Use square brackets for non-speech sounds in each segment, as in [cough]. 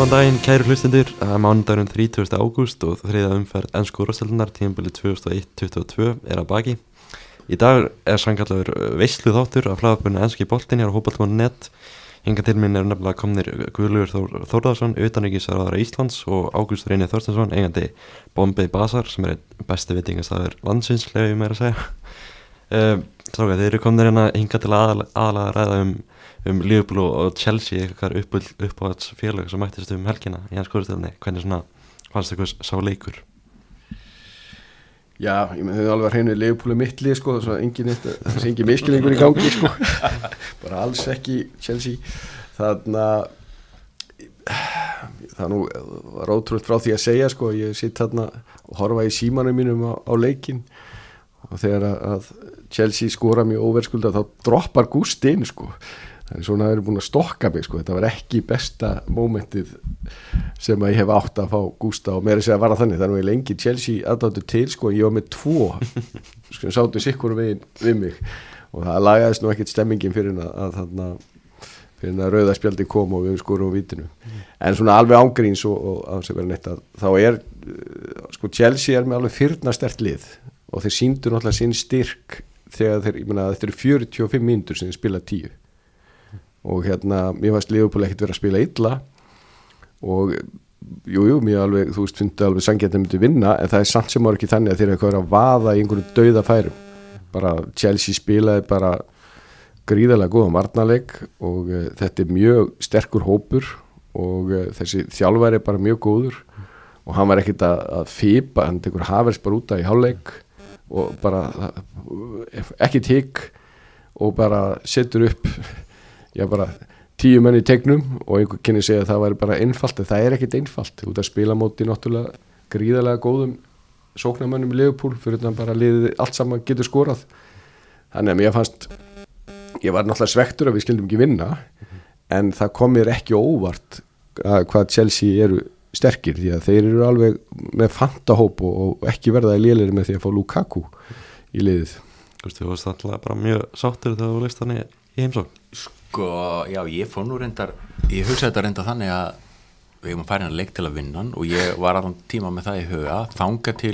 Góðan daginn, kæru hlustendur. Það er mánudagurinn 30. ágúst og þriða umferð ennsku úrvarsteldunar tímabili 2001-2022 er að baki. Í dag er sangallegur veislu þáttur af flaðabunni ennski boltin hér á hópaltmánu.net. Hinga til minn er nefnilega komnir Guðlugur Þór, Þórðarsson, utanryggisarðara Íslands og Ágúst Reynir Þorstensson, eigandi Bombay Bazar sem er besti vitingastæður landsins, lega ég meira að segja. [laughs] Uh, Stráka, þeir eru komnir hérna hinga til aðal, aðalega að ræða um um Liverpool og Chelsea eitthvað uppáhalds félag sem mættist um helgina í hans skóristöðinni, hvernig svona fannst það sá leikur? Já, ég með þau alveg hreinu Liverpool er mittlið sko, það er engin, engin miskilningur í gangi sko. [laughs] Bara alls ekki Chelsea. Þannig að það nú var ótrúlega frá því að segja sko, ég sitt þarna og horfa í símanum mínum á, á leikin og þegar að Chelsea skora mjög óverskulda þá droppar Gustinn sko en svona það er búin að stokka mig sko. Þetta var ekki besta mómentið sem að ég hef átt að fá Gústa og mér er að segja að vara þannig. Þannig að ég lengi Chelsea aðdáttu til sko ég var með tvo [laughs] sko sáttu sikkur við, við mig. Og það lagaðist nú ekkert stemmingin fyrir að, að þarna fyrir að rauðaspjaldi kom og við skorum á vítinu mm. en svona alveg ángríns og, og að sem verður neitt að þá er sko Chelsea er með alveg fyrna stert lið. Og þeir síndur náttúrulega sín styrk þegar þeir, ég menna þetta eru 45 mínútur sem þeir spila 10 og hérna, mér fannst Leopold ekkert verið að spila illa. Og jújú, jú, mér alveg, þú veist, finnst alveg sangjætt að myndi vinna, en það er samt sem var ekki þannig að þeir eru að vaða í einhverju dauða færum. Bara Chelsea spilaði bara gríðarlega góða margnaleg og uh, þetta er mjög sterkur hópur og uh, þessi þjálfæri er bara mjög góður. Og hann var ekkert að, að fýpa, hann tekur hafers bara úta í háleik og bara uh, ekki tík og bara setur upp já bara tíu menn í tegnum og einhver kynni segja að það væri bara einfalt en það er ekkit einfalt. Út að spila móti náttúrulega gríðarlega góðum sóknarmönnum í Leopold fyrir þannig að bara liðið allt saman getur skorað. Þannig að mér fannst ég var náttúrulega svektur að við skildum ekki vinna en það kom mér ekki óvart hvað Chelsea eru sterkir því að þeir eru alveg með fantahóp og ekki verða í liðlir með því að fá Lukaku í liðið. Þú veist alltaf bara mjög sáttur þegar þú leist þannig í heimsókn Sko, já, ég fór nú reyndar, ég hugsaði þetta reyndar þannig að við hefum að færa hann leik til að vinna og ég var allan tíma með það í huga, þanga til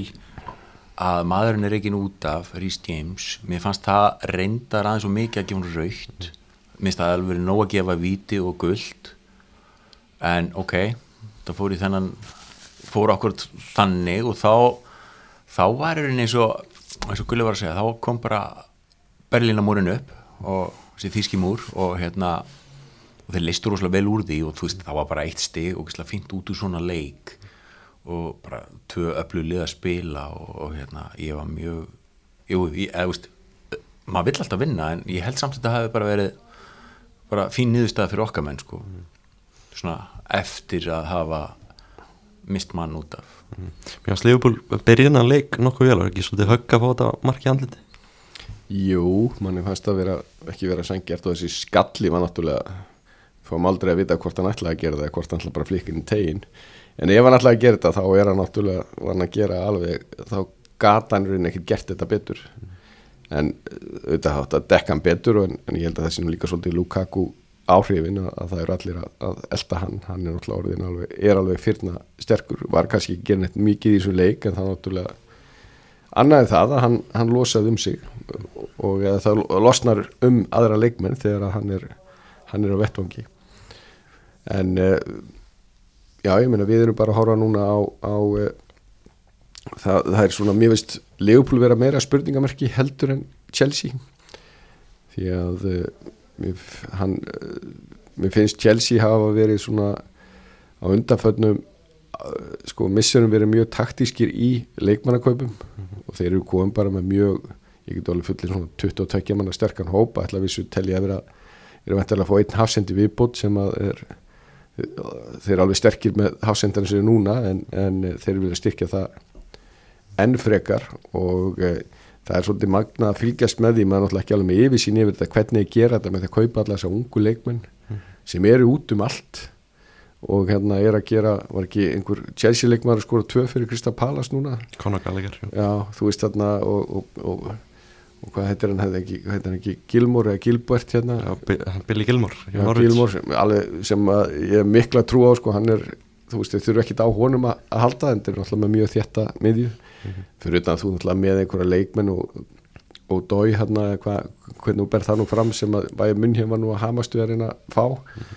að maðurinn er ekki út af Rhys James, mér fannst það reyndar aðeins og mikið að gefa hann raukt, mér finnst það alveg nóg að gefa viti og gullt, en ok, það fór í þennan, fór okkur þannig og þá, þá var það eins og, eins og Gulli var að segja, þá kom bara Berlínamúrin upp og þessi þýskimúr og hérna og þeir leistur rosalega vel úr því og þú veist það var bara eitt stig og fint út úr svona leik og bara tvö öllu lið að spila og, og hérna ég var mjög jú, ég, eða, veist, maður vill alltaf vinna en ég held samt að þetta hafi bara verið bara fín niðurstað fyrir okkar menn sko mm. svona eftir að hafa mist mann út af mm. Mér finnst Leopold byrjina leik nokkuð vel og ekki svolítið högg að fá þetta marki andliti Jú, manni fannst að vera, ekki vera sangjart og þessi skalli var náttúrulega fáum aldrei að vita hvort hann ætlaði að gera það hvort hann ætlaði bara að flikka inn í tegin en ef hann ætlaði að gera þetta þá er hann náttúrulega var hann að gera alveg, þá gata hann reyni ekkert gert þetta betur. En auðvitað hátt að dekka hann betur en, en ég held að það sínum líka svolítið Lukaku áhrifin að, að það eru allir að, að elda hann, hann er náttúrulega orðin alveg, er alveg fyrna sterkur, var kannski ekki annaðið það að hann, hann losaði um sig og það losnar um aðra leikmenn þegar hann er, hann er á vettvangi. En uh, já ég meina við erum bara að horfa núna á, á uh, það, það er svona mér veist Leopold vera meira spurningamerki heldur en Chelsea. Því að uh, mér, hann, mér finnst Chelsea hafa verið svona á undanföllnum sko missurum verið mjög taktískir í leikmannakaupum mm -hmm. og þeir eru komið bara með mjög ég get alveg fullir svona 22 manna sterkan hópa ætla að vissu telja að vera erum við að fá einn hafsendi viðbót sem að er, þeir eru alveg sterkir með hafsendarinn sem er núna en, en þeir vilja styrkja það enn frekar og e, það er svolítið magna að fylgjast með því maður er náttúrulega ekki alveg með yfirsýn yfir þetta hvernig ég gera þetta með að kaupa alla þessa ungu leikmenn mm. sem eru út um allt og hérna er að gera, var ekki einhver Chelsea leikmar að skora tvö fyrir Krista Pallas núna? Conor Gallagher já, þú veist þarna og, og, og, og hvað heitir hann, heitir hann ekki? Gilmore eða Gilbert hérna? Já, Billy Gilmore Já. Gilmore sem, alveg, sem ég hef mikla trú á sko, hann er, þú veist, þau þurfu ekkit á honum að, að halda, en þeir eru náttúrulega með mjög þétta miðju, fyrir utan þú náttúrulega með einhverja leikmenn og, dói hérna, hva, hvernig þú ber það nú fram sem að bæði munn hefur nú að hamastu að reyna að fá. Uh,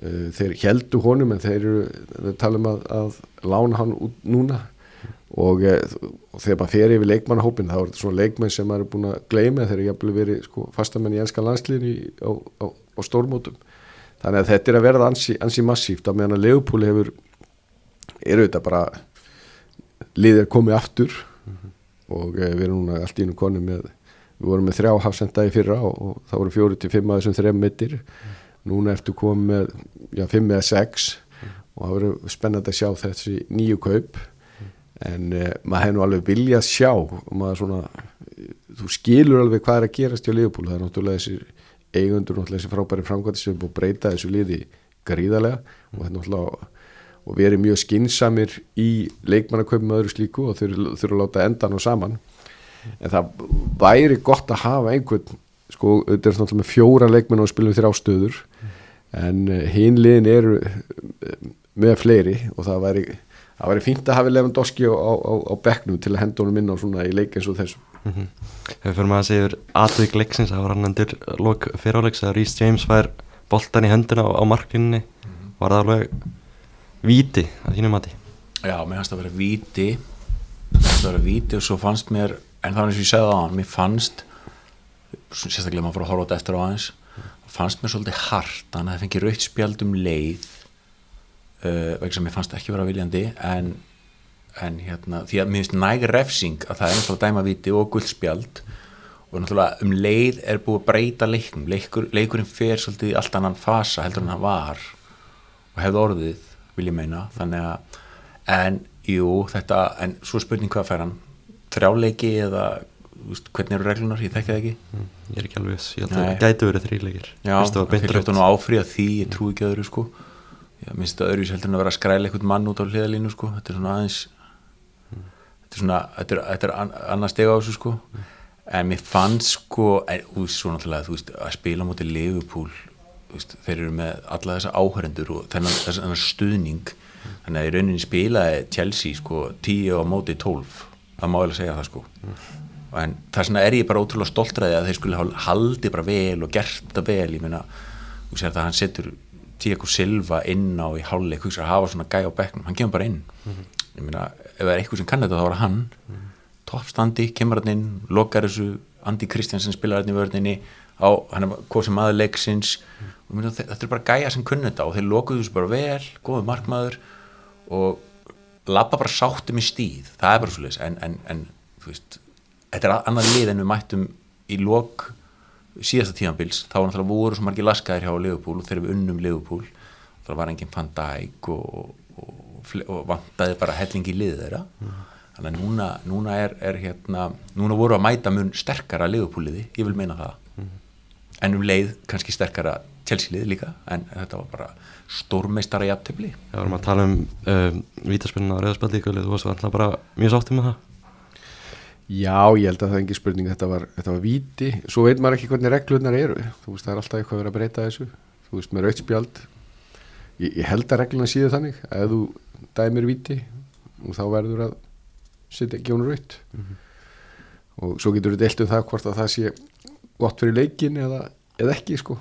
þeir heldu honum en þeir eru, þeir tala um að, að lána hann út núna. Og, eh, og þegar maður fer yfir leikmannahópin þá er þetta svona leikmenn sem maður er búin að gleyma þeir eru jafnvel verið sko, fastamenn í enska landsliðin á, á, á stórmótum. Þannig að þetta er að verða ansi, ansi massíft að meðan að Leopold hefur eru þetta bara liðir komið aftur. Og eh, við erum núna allt í einu konu með við vorum með þrjá hafsenda í fyrra og, og það voru fjóri til fimm að þessum þrejum mittir núna ertu komið með já, fimm eða sex og það verður spennandi að sjá þessi nýju kaup. En uh, maður hefði nú alveg viljað sjá og maður svona þú skilur alveg hvað er að gerast hjá Leopold það er náttúrulega þessir eigundur náttúrulega þessi frábæri framkvæmdi sem er búið að breyta þessu liði gríðarlega. Og þetta náttúrulega og erum mjög skinsamir í leikmannaköpum öðru slíku og þurfum þurfa að láta endan og saman. En það væri gott að hafa einhvern sko, þetta er náttúrulega með fjóra leikmenn og spilum þrjá stöður en uh, hinliðin eru uh, með fleiri og það væri það væri fínt að hafa Lewandowski á, á, á, á bekknum til að henda honum inn á svona í leik eins og þessu. Mhm. Ef við fyrir maður að segja yfir atvik leiksins það var hann endur lok fyriráleiks að Rhys James fær boltan í hendina á, á marklinni var það alveg víti að þínu mati? Já, mér fannst það að vera víti. Mér fannst það að vera víti og svo fannst mér en það var eins og ég segði á hann, mér fannst sérstaklega maður fór að horfa þetta eftir á aðeins fannst mér svolítið hart þannig að það fengi rautt spjald um leið uh, vegna sem mér fannst ekki vera viljandi en, en hérna, því að mér finnst næg refsing að það er náttúrulega dæma víti og guldspjald og náttúrulega um leið er búið að breyta leiknum. Leikur, leikurinn fer svolítið í allt annan fasa heldur en hann var og hefði orðið, vil ég meina þannig að, en jú þetta, en svo spurning hvað fær hann? Þrjáleiki eða veist, hvernig eru reglunar, ég þekki það ekki. Mm, Ég er ekki alveg ég held að það gæti verið þrýleikir Já, þeir hljóttu nú áfríða því, ég trú ekki öðru sko. Ég minnst það öðru heldur en að vera að skræla einhvern mann út á hliðalínu sko. Þetta er svona aðeins þetta er svona, þetta er, þetta er an, annað steg á þessu sko. En mér fannst sko veist, svo náttúrulega, veist, að spila móti Liverpool, veist, þeir eru með alla þessa áhörendur og þennan, stuðning, þannig að í rauninni spilaði Chelsea sko 10 á móti 12, það má ég segja það sko en þess vegna er ég bara ótrúlega stoltræði að þeir skulle hafa haldið bara vel og gert þetta vel, ég meina þú sér það að hann setur Tiago Silva inn á í háluleik, hugsa að hafa svona gæ á bekknum, hann kemur bara inn. Ég meina, ef það er eitthvað sem kann þetta þá það hann. Toppstandi, kemur hann inn lokar þessu, Andi Kristjansen spilar hann í vörninni, á, hann er hvað sem maður leiksins. Og ég meina, þe- þetta er bara gæja sem kunni þetta og þeir lokuðu þessu bara vel góðu markmaður og labba bara sáttum í stíð. Það er bara svo leis, en, en, en þú veist, þetta er annað lið en við mættum í lok síðasta tímanbils, þá náttúrulega voru svo margir laskaðir hjá Liverpool og þegar við unnum Liverpool þá var enginn Van Dijk og, og, fle- og vantaði bara hellingi lið þeirra. Þannig að núna, núna er, er hérna, núna voru að mæta mun sterkara Liverpool-liði, ég vil meina það. En um leið kannski sterkara Chelsea-lið líka, en þetta var bara stórmeistara jafntefli Já, varum að tala um uh, vítaspilna og reyðarspaldi þú varst alltaf bara mjög sáttið með það Já, ég held að það er engin spurning þetta var, þetta var víti, svo veit maður ekki hvernig reglurnar eru, þú veist það er alltaf eitthvað að vera að breyta þessu, þú veist með rautspjald ég, ég held að reglurnar síðu þannig. Að ef þú dæmir víti og þá verður að setja ekki hún raut og svo getur við deilt um það hvort að það sé gott fyrir leikin eða, eða ekki sko.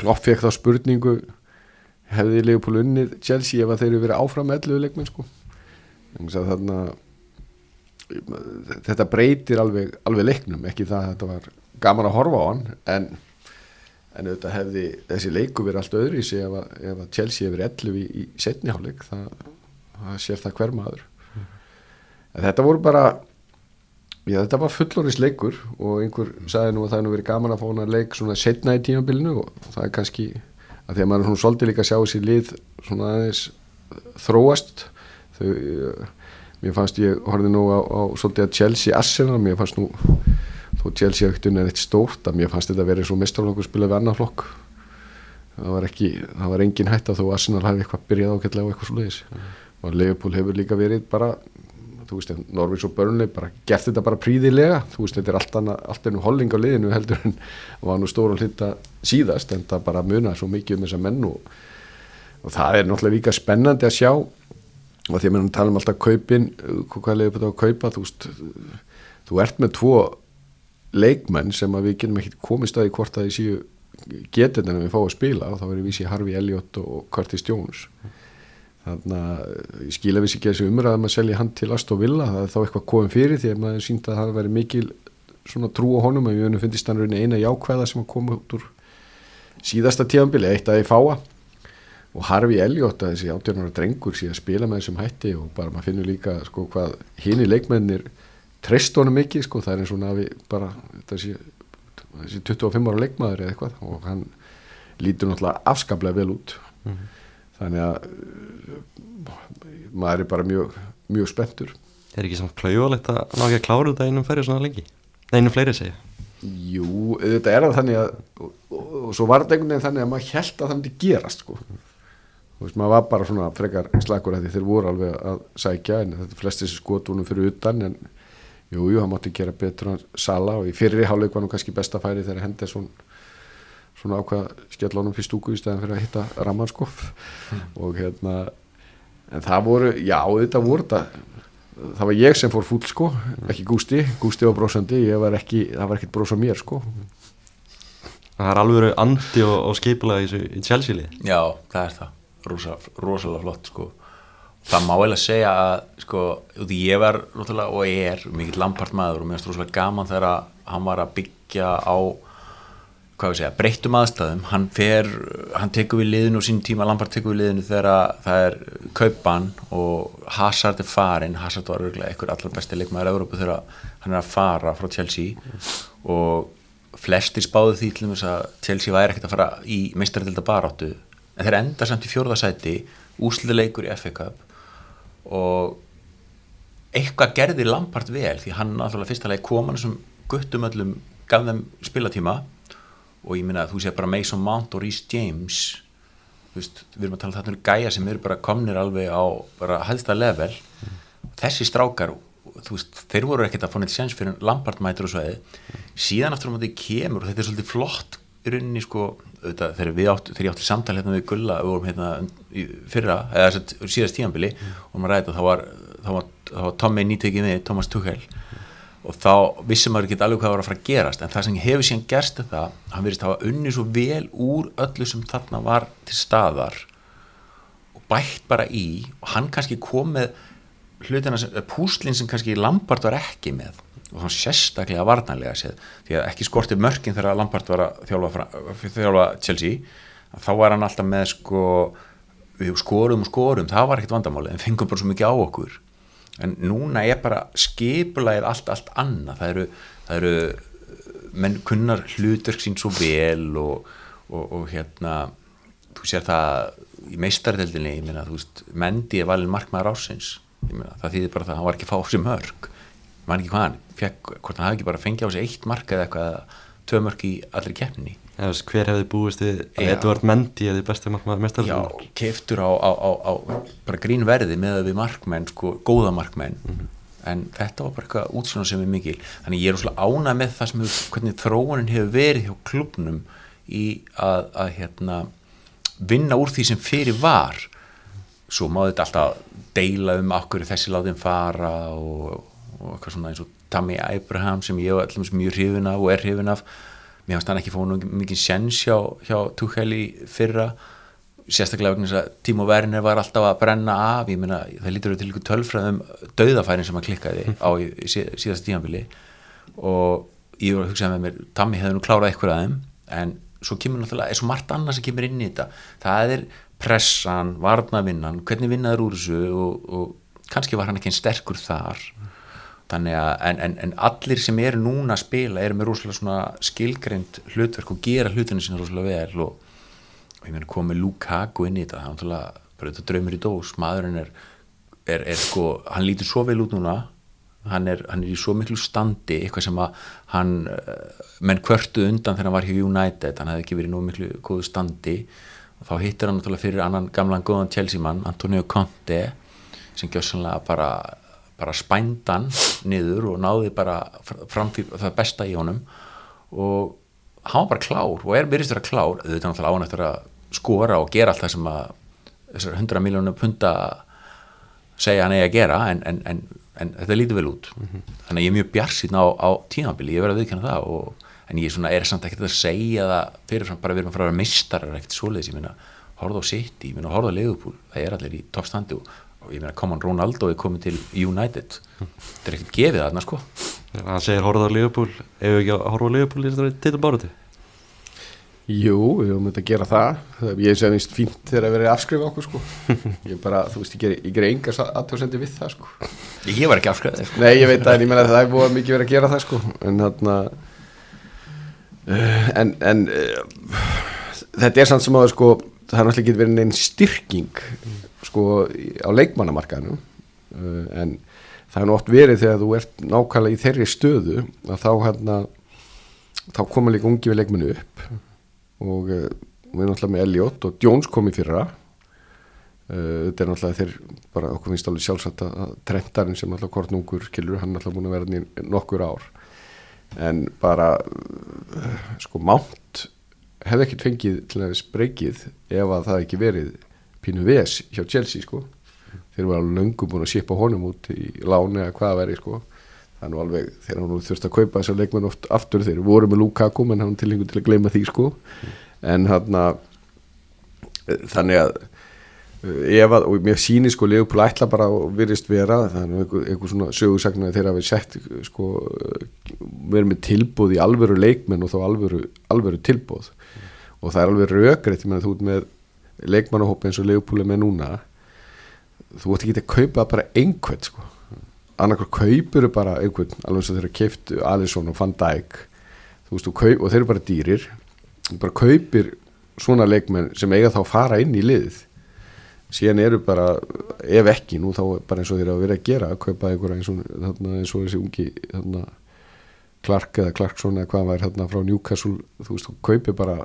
Klopp fekk þá spurningu hefði Leopold unnið Chelsea ef að þeir eru verið áfram með 11 leikmenn sko? Þannig að þarna þetta breytir alveg, alveg leiknum ekki það að þetta var gaman að horfa á hann en, en auðvitað hefði þessi leiku verið allt öðru í sig ef, að- ef að Chelsea hefur 11 í, í setniháleik það, það sér það hver maður. En þetta voru bara já þetta var fullorins leikur og einhver sagði nú að það nú verið gaman að fá hann að leik svona setna í tímabilinu og það er kannski að því að maður svona svolítið líka að sjá þessi lið svona aðeins þróast. Þau mér fannst ég horfði nú á, á svolítið að Chelsea Arsenal, mér fannst nú þó Chelsea ekkert unnið eitt stórt að mér fannst þetta að vera svo mestrarflokkur spilað við annar flokk. Það var ekki, það var engin hætta þó Arsenal hafi eitthvað byrjað ákveðlega og eitthvað svo leiðis og Leopold hefur líka verið bara þú veist, Norvins og Burnley bara gert þetta bara príðilega, þú veist, þetta er allt, annað, allt ennum holling á liðinu heldur en var nú stóra hluta síðast en það bara munar svo mikið um þessa menn og, og það er náttúrulega líka spennandi að sjá og því að mér tala um alltaf kaupin hvað leiður þetta að kaupa þú veist, þú ert með tvo leikmenn sem að við getum ekki komið staði hvort að séu getur en við fáum að spila. Og þá verður við sér Harfi Elliot og Curtis Jones. Þannig að ég skilja vissi ekki þessu umræðum að selja hann til Aston Villa. Það er þá eitthvað komið fyrir því að maður sínt að það verið mikil svona trú á honum. Og við fundist hann eina jákvæða sem að koma út úr síðasta tíðanbili, eitt að ég fáa og Harfi Elliot að þessi átjörnara drengur síðan spila með þessum hætti og bara maður finnur líka sko hvað hinn í leikmennir treyst honum mikið sko. Það er eins og nafi bara þessi, þessi 25 ára leikmaður eða eitthvað og hann lítur náttúrulega afskaplega vel út. Mm -hmm. þannig að maður er bara mjög, mjög spenntur. Er ekki samt klauvalegt að ná ekki að klára þetta einum ferri svona lengi? Nei, einum fleiri segja Jú, þetta er að þannig að og, og, og svo var þetta einhvern veginn þannig að maður held að það myndi gerast sko þú veist, maður var bara svona frekar slagur að því þeir voru alveg að sækja en þetta flesti þessi skotunum fyrir utan en jú, jú, það mátti gera betur sala og í fyrri hálfleik var nú kannski besta færi þegar hendi svona, svona ákvað skellónum fyrir stúku í stæðan fyrir að hitta rammarskoff mm. og hérna en það voru, já, þetta voru þetta það var ég sem fór fúll sko ekki Gústi, Gústi var brósandi var ekki, það var ekkert brós á mér sko. Það er alveg andi og, og skipulega í, í Chelsea-lið Já, það er það, Rosa, rosalega flott sko. Það má eiginlega segja að sko, ég var og ég er mikill lampart maður og mér finnst rosalega gaman þegar hann var að byggja á segja, breyttum aðstæðum. Hann fer, hann tekur við liðinu og sín tíma Lampard tekur við liðinu þegar það er kaupan og Hazard er farin, Hazard var örgulega einhver allar besti leikmaður í Európu þegar hann er að fara frá Chelsea. Og flestir spáðu því til þess að Chelsea væri ekkert að fara í meistarölda baráttu, en þeir enda samt í fjórðasæti, úsliðleikur í FA Cup og eitthvað gerði Lampard vel því hann náttúrulega fyrstulega kom hann sem guttum öllum gaf þeim spilatíma og ég minna að þú sé bara Mason Mount og Rhys James veist, við erum að tala um þetta um gæja sem eru bara komnir alveg á bara hæðsta level mm. þessi strákar veist, þeir voru ekkert að fá neitt séns fyrir Lampard mætur og svoði mm. síðan aftur á móti kemur og þetta er svolítið flott í rauninni sko auðvitað, þegar við áttu, þegar ég átti samtal hérna við Gulla við vorum hérna fyrra eða síðast tíanbili mm. og maður ræði þá var, var, var Tommy nýtökið með Thomas Tuchel og þá vissum maður ekki alveg hvað var að fara að gerast en það sem hefur síðan gerst þetta hann verist að hafa unni svo vel úr öllu sem þarna var til staðar og bætt bara í og hann kannski kom með hlutina púslinn sem kannski Lampard var ekki með og hann sérstaklega varnanlega séð. Því að ekki skorti mörkin þegar Lampard var að þjálfa, þjálfa Chelsea þá var hann alltaf með sko við skorum og skorum, það var ekkert vandamáli en fengum bara svo mikið á okkur. En núna er bara skipulæðið allt, allt annað. Það eru, það eru menn kunnar hlutverk sín svo vel og, og, og hérna þú sér það í meistardeldinni veist, Mendi er valin markmaður ásins, það þýðir bara það hann var ekki fáið sem mörg mann ekki hvað hann, fekk, hvort hann hafi ekki bara fengið á sig eitt mark eða eitthvað tvö mörg í allri keppninni. Hver hefði búist við að Edvard Mendy hefði bestið markmaður mestarfjörður já, keftur á, á, á, á bara grínverði með við markmenn, sko, góða markmenn. Mm -hmm. en þetta var bara eitthvað útsjóna sem er mikil, þannig ég er úrslega ánað með það sem hefur, hvernig þróunin hefur verið hjá klubnum í að, að hérna vinna úr því sem fyrir var. Svo má þetta alltaf deila um okkur þessi láðin fara og, og eitthvað svona eins og Tammy Abraham sem ég er alltaf mjög hrifin af og er hrifin af. Mér finnst hann ekki fóð mikið sjens hjá, hjá Tuchel í fyrra sérstaklega vegna þess að Timo Werner var alltaf að brenna af, ég meina það lítur til ykkur tölfræðum dauðafærin sem hann klikkaði á síðast tímanbili og ég var að hugsa með mér Tammy hefði nú klárað eitthvað að þeim en svo kemur náttúrulega, er svo margt annað sem kemur inn í þetta, það er pressan varnavinnan, hvernig vinnaður úr þessu og, og kannski var hann ekki einn sterkur þar þannig að en, en, en allir sem eru núna að spila eru með rosalega svona skilgreynd hlutverk og gera hlutinu sína rosalega vel og, og ég meina komið Lukaku inn í þetta það er náttúrulega bara þetta draumur í dós maðurinn er, er, er sko hann lítur svo vel út núna hann er, hann er í svo miklu standi eitthvað sem að hann eh, menn kvörtu undan þegar hann var hjá United hann hefði ekki verið nú miklu góðu standi. Og þá hittir hann náttúrulega fyrir annan gamlan góðan Chelsea mann Antonio Conte sem gjössanlega bara bara spændan niður og náði bara fr- fram fyrir það besta í honum. Og hann var bara klár og er virðist vera klár. Auðvitað náttúrulega á hann eftir að skora og gera allt það sem að þessar 100 miljónum punta segja hann eigi að gera en, en, en, en þetta lítur vel út. Þannig að ég er mjög bjarsinn á, á tímabili ég verið að viðkjanna það og, en ég svona, er samt ekkert að segja það fyrir bara við erum að fara að vera mistarar ekkert svoleiðis, ég meina horfða á City, ég meina horfða á Liverpool það er allir í toppstandi og, og ég meina come on Ronaldo er komið til United þetta er ekkert gefið þarna sko hann segir horfða á Liverpool ef ekki að horfa á Liverpool í þetta titilbáratu Jú, við höfum þetta að gera það Ég sé finnst fínt þegar að vera að afskrifa okkur sko. [laughs] Ég bara, þú veist, ég ger, engar aðtjóðsendi við það sko. ég var ekki afskræðið sko. Nei, ég veit það, en ég meina að það er búið mikið verið að gera það sko. En þarna uh, En, en uh, Þetta er samt sem að sko, það er náttúrulega ekki verið neinn styrking sko, á leikmannamarkaðinu uh, en það er nú oft verið þegar þú ert nákvæmlega í þeirri stöðu að þá hérna þá koma líka ungi við leikmennu upp. Og uh, við erum náttúrulega með Elliot og Jones kom í fyrra. Uh, þetta er náttúrulega þeir bara okkur finnst alveg sjálfsagt að Trentarinn sem náttúrulega kortnungur skilur hann er náttúrulega búin að vera í nokkur ár. En bara sko mánt hefði ekkert fengið til þess breykið ef að það ekki verið pínu ves hjá Chelsea sko. Þeir eru alveg löngu búin að shipa honum út í láni eða hvað veri sko. Nú alveg, þeir eru þurft að kaupa þessar leikmenn oft aftur, þeir voru með Lukaku menn hann tilhengu til að gleyma því sko. En hann þannig að uh, ef að, og mér sýnir sko Leopold ætla bara og virðist vera er nú einhver, svona sögursagnar þegar við sett sko verið með tilbúð í alvöru leikmenn og þá alvöru, alvöru tilbúð og það er alveg ég meina þú ert með leikmannahóp eins og er með núna þú ert ekki að kaupa bara einhvern sko. Annarkur kaupur bara einhvern alveg eins og þeirra keift Alisson og Van Dijk. Veist, kaup, og þeir eru bara dýrir. Þú bara kaupir svona leikmenn sem eiga þá að fara inn í liðið. Síðan eru bara ef ekki, nú þá bara eins og þeir að vera að gera að kaupa einhverja eins og þessi ungi þarna, Clark eða Clarkson eða hvað var hérna frá Newcastle þú veist, þú kaupir bara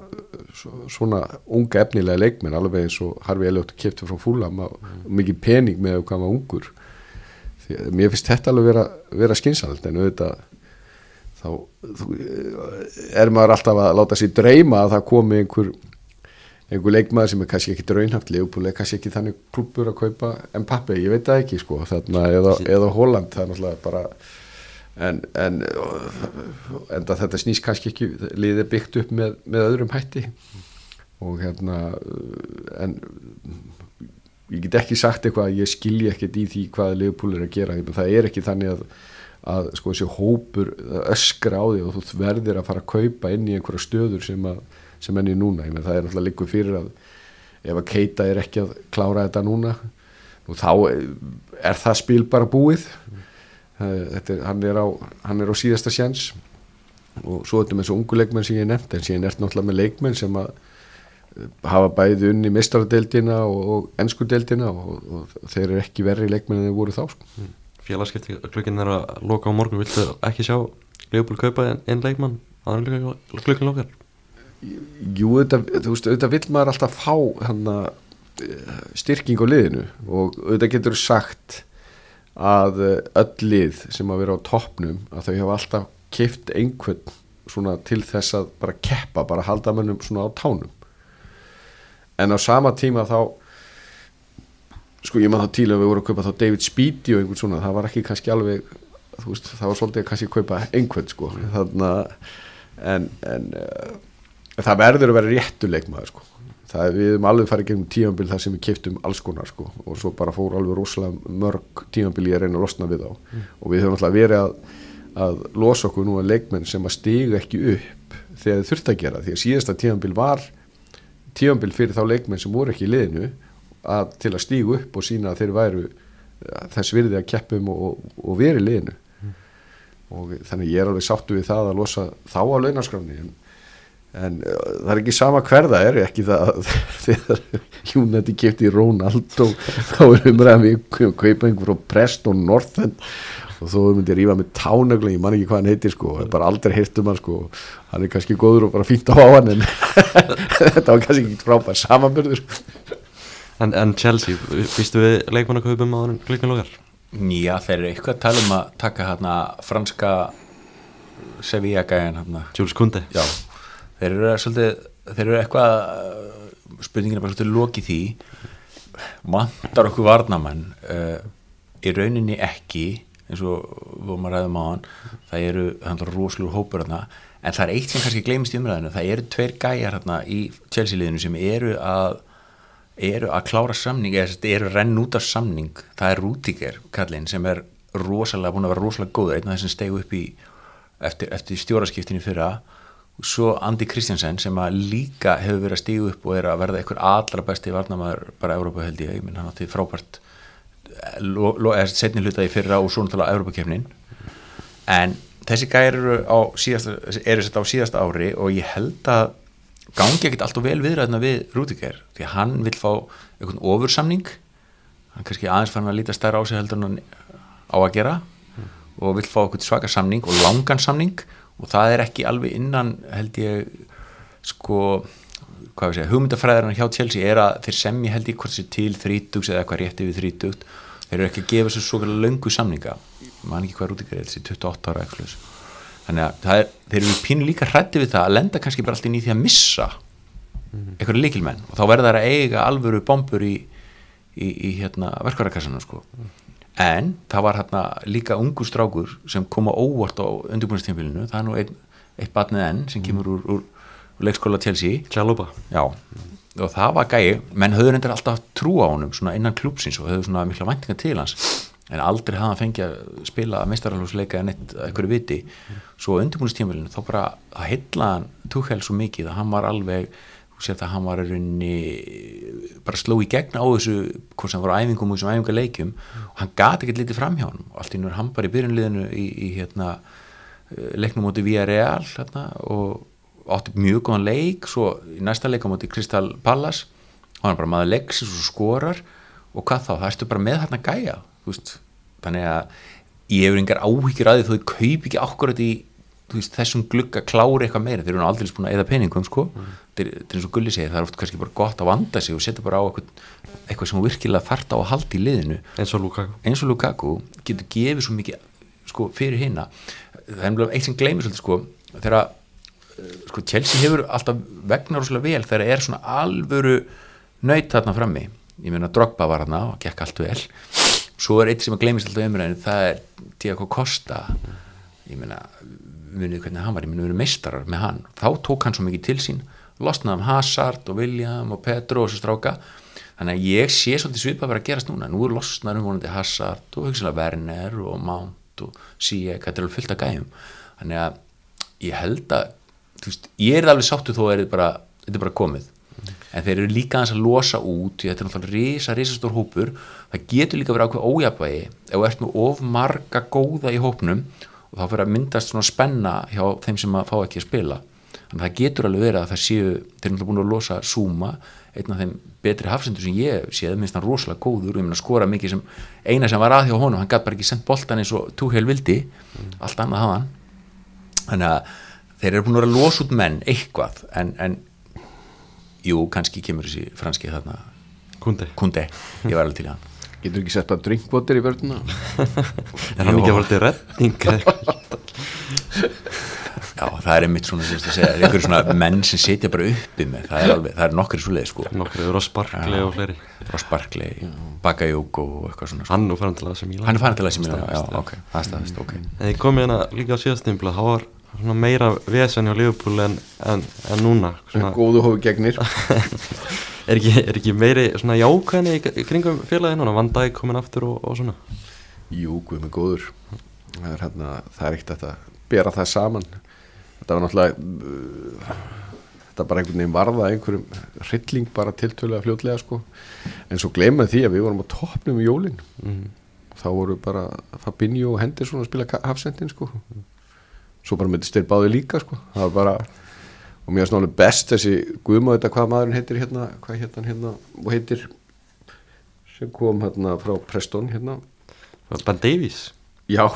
svo- svona unga efnilega leikmenn alveg eins og Harfi Elliot kefti frá Fúlam og mikið pening með hvað var ungur. Því mér finnst þetta alveg vera, vera skynsald en auðvitað þá þú, er maður alltaf að láta sér dreyma að það komi einhver einhver leikmaður sem er kannski ekki draunhaft er kannski ekki þannig klubbur að kaupa Mbappe, ég veit það ekki sko þarna, eða, eða Holland, það er náttúrulega bara en, en enda þetta snýst kannski ekki liðið byggt upp með, með öðrum hætti. Og hérna en ég get ekki sagt eitthvað að ég skilji ekkert í því hvað er að gera. Það er ekki þannig að, að sko þessi hópur öskra á því og þú verðir að fara að kaupa inn í einhverja stöður sem, að, sem enn í núna, meina það er náttúrulega líkur fyrir að ef að Keita er ekki að klára þetta núna og þá er það spil bara búið. þetta er, hann, er á, hann er á síðasta sjans og svo þetta með þessu ungu leikmenn sem ég nefndi en síðan er náttúrulega með leikmenn sem að hafa bæði unni mistaradeildina og, og ennskudeildina og, og þeir eru ekki verri leikmenn en þeir voru þá sko. félagskipti klukkin er að loka á morgun. Viltu ekki sjá Leopold kaupa einn ein leikmann aðra klukkin lokar? Jú, þetta, þú veist, auðvitað vill maður alltaf fá hana, styrking á liðinu. Og auðvitað getur sagt að eh, öll lið sem að vera á toppnum að þau hafa alltaf kift einhvern svona til þess að bara keppa, bara halda mönnum svona á tánum. En á sama tíma þá sko ég maður þá til að við vorum að kaupa þá David Speedy og einhvern svona, það var ekki kannski alveg þú veist, það var svolítið kannski að kaupa einhvern sko, þarna en, en uh, það verður að vera réttu leikmaður sko það við erum alveg farið gegnum tímanbíl þar sem við kiptum alls konar sko. Og svo bara fór alveg rosalega mörg tímanbíl í að reyna að losna við þá. Og við höfum alltaf verið að, að losa okkur nú að leikmenn sem að stiga ekki upp þegar þið þurft að gera. Því að síðasta tímanbíl var tímanbíl fyrir þá leikmenn sem voru ekki í liðinu að, til að stígu upp og sína að þeir væru þess virði að keppum og, og veri í liðinu. Og þannig ég er alveg sáttu við það að losa þá á launaskrafni en, en uh, það er ekki sama hver það er ekki það að [laughs] þegar Júnati kefti Rónaldó þá er umræðan við að kaupa einhver frá Preston North End og þó myndi ég rífa með tánögla ég man ekki hvað hann heitir sko, bara aldrei heyrt um hann sko, hann er kannski góður og bara fínt á hann en [laughs] þetta var kannski ekki frábær samanbyrður en, en Chelsea, býstu við leikmann að kaupa um aðra klukkin lokar Já, þeir eru eitthvað að tala um að taka hérna franska Sevilla hérna Jules Kunde. Já, þeir eru svolítið þeir eru eitthvað spurningin er bara svolítið lokið því. Vantar okkur varnamenn uh, í rauninni ekki eins og við vorum að ræðum á hann það eru rosalur hópur hérna en það er eitt sem kannski gleymist í umræðinu það eru tveir gæjar hérna í Chelsea liðinu sem eru að eru að klára samning eða eru að renna út af samning. Það er Rúdiger kallinn sem er rosalega búin að vera rosalega góð einn af þessum stegu upp í eftir, eftir stjóraskiptinu fyrra svo Andi Kristjansen sem að líka hefur verið að stígu upp og er að verða einhver allra besti varnamæður bara Európa held ég, ég minn hann átti frábært setni hlutaði fyrra og svo náttúrulega Európa-kefnin en þessi gæri eru sett á síðasta ári og ég held að gangi ekkert allt og vel viðræðina við Rúdiger því hann vil fá einhvern ofursamning. Hann kannski aðeins fann að líta stærra á sig heldur hann á að gera og vil fá einhvern svaka samning og langan samning og það er ekki alveg innan held ég sko hvað við segja, hugmyndafræðarinn hjá Chelsea er að þeir semji held ég hvort sér til þrítugs eða eitthvað rétti við þrítugt. Þeir eru ekki að gefa svo löngu samninga. Maður ekki hvað Rúdiger er þessi 28 ára eitthvað þannig að er, þeir eru pínu líka hrætti við það að lenda kannski bara alltaf í því að missa mm. eitthvað líkilmenn og þá verða það að eiga alvöru bombur í, í, í hérna, verkvarakassanum sko. Mm. en það var hérna líka ungur strákur sem koma óvart á undirbúinastímfélinu það er nú einn, eitt batnið enn sem kemur úr, úr, úr leikskóla Chelsea. Já. Og það var gæi, menn höfður endur alltaf trú á honum svona innan klúpsins og höfðu svona mikla væntinga til hans. En aldrei hafði hann fengið að spila meistaralhúsleika en eitt eitthvað viti. Svo undirbúinustímulinu þá bara að heilla hann Tuchel svo mikið að hann var alveg sér það að hann var raunni bara sló í gegna á þessu hvort sem var á æfingum og þessum æfingarleikjum og hann gati ekkert litið fram hjá hann allt í nú er hann bara í byrjunliðinu í, í hérna, leiknum móti Villarreal hérna, og átti mjög góðan leik. Svo í næsta leika móti Kristal Pallas og hann bara maður leiksins og skorar. Og hvað þá, það erstu bara með hérna gæja veist, þannig að ég hefur engar áhyggjur að því þó ég kaup ekki ákvarðat í veist, þessum glugga klári eitthvað meira, þeir eru aldrei búin að eða peningum sko, mm. þetta er eins og gulli segið það er oft kannski bara gott að vanda sig og setja bara á eitthvað, eitthvað sem virkilega þart á að halda í liðinu. Eins og Lukaku, eins og Lukaku getur gefið svo mikið sko, fyrir hinna það er eitt sem gleymið svolítið sko, þegar eh, sko, Chelsea hefur alltaf vegna rosalega vel þegar er svona alvöru nöyt þarna frammi. Ég meina Drogba var þarna og gekk allt vel. Svo er eitt sem að glemist alltaf umræðinu það er Diego Costa. Ég meina, munið hvernig hann var ég við erum meistarar með hann. Þá tók hann svo mikið til sín, losnaði um Hazard og William og Pedro og svo stráka. Þannig að ég sé svolítið svipað að vera að gerast núna, nú er losnaður um vonandi Hazard og hugsaðlega Werner og Mount og Sijek, þetta er alveg fullt að gæjum. Þannig að ég held að veist, ég er alveg sáttu þó að þetta er bara komið. En þeir eru líka að losa út þetta er náttúrulega risa, risastór hópur. Það getur líka verið ákveð ójabægi ef þú ert með of marga góða í hópnum og þá fyrir að myndast svona spenna hjá þeim sem að fá ekki að spila þannig að það getur alveg verið að það séu þeir eru búin að losa Zuma einn af þeim betri hafsendur sem ég séð minnst hann rosalega góður og ég minna skora mikið sem eina sem var að hjá honum, hann gæti bara ekki sendt boltan eins og túheil vildi mm. allt annað hafa þannig að þeir eru búin að losa út menn eitthvað en, en jú, kannski kemur þessi franski þarna Kunde, Kunde. ég var alveg til hann Getur ekki sett bara drinkbotir í vörðuna [laughs] Er hann ekki að valda retning? [laughs] Já, það er einmitt svona, sem þú segja, einhverjum svona menn sem setja bara uppi með, það er alveg, það er nokkri svo leið, sko. Nokkri, Ross Barkley og fleiri. Ross Barkley, Bakayoko og eitthvað svona. Hann er farin til að það sem ég laði. Hann er farin til að það sem ég laði, já, ok, það er staðist, ok. En ég kom hérna líka á síðastimpla, þá var svona meira vesen hjá Liverpool en, en, en núna. Svona... Góðu hófi gegnir. [laughs] er, ekki, er ekki meiri svona jákvæðinni í kringum félaginu, hann vandæg komin aftur og, og svona? Jú, guð með góður. Það er, hérna, það er ekkert að bera það saman þetta var náttúrulega þetta bara einhvern veginn varða einhverjum hrylling bara tiltölu að fljótlega sko en svo glemað því að við vorum á toppnum í jólinn mm. þá voru bara Fabinho og Henderson að spila hafsendin sko svo bara myndist þeir báði líka sko það var bara og mér er svona best þessi guðmáð þetta hvað maðurinn heitir hérna hvað hérna hérna og heitir sem kom hérna frá Preston hérna Ben Davies já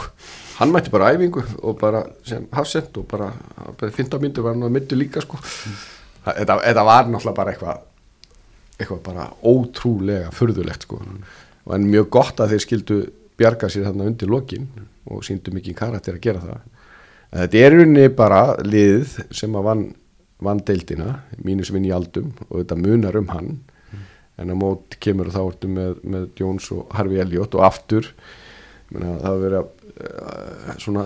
hann mætti bara æfingu og bara sem hafsend og bara 15 myndur var hann að myndu líka sko mm. þetta, þetta var náttúrulega bara eitthvað eitthvað bara ótrúlega förðulegt sko mm. og en mjög gott að þeir skildu bjarga sér þarna undir lokin og síndu mikið karakter að gera það en þetta er rauninni bara liðið sem að vann, vann deildina mínus vinn í aldum og þetta munar um hann. En á mót kemur þá ertu með, með Jones og Harvey Elliot og aftur. Mena, það að uh, svona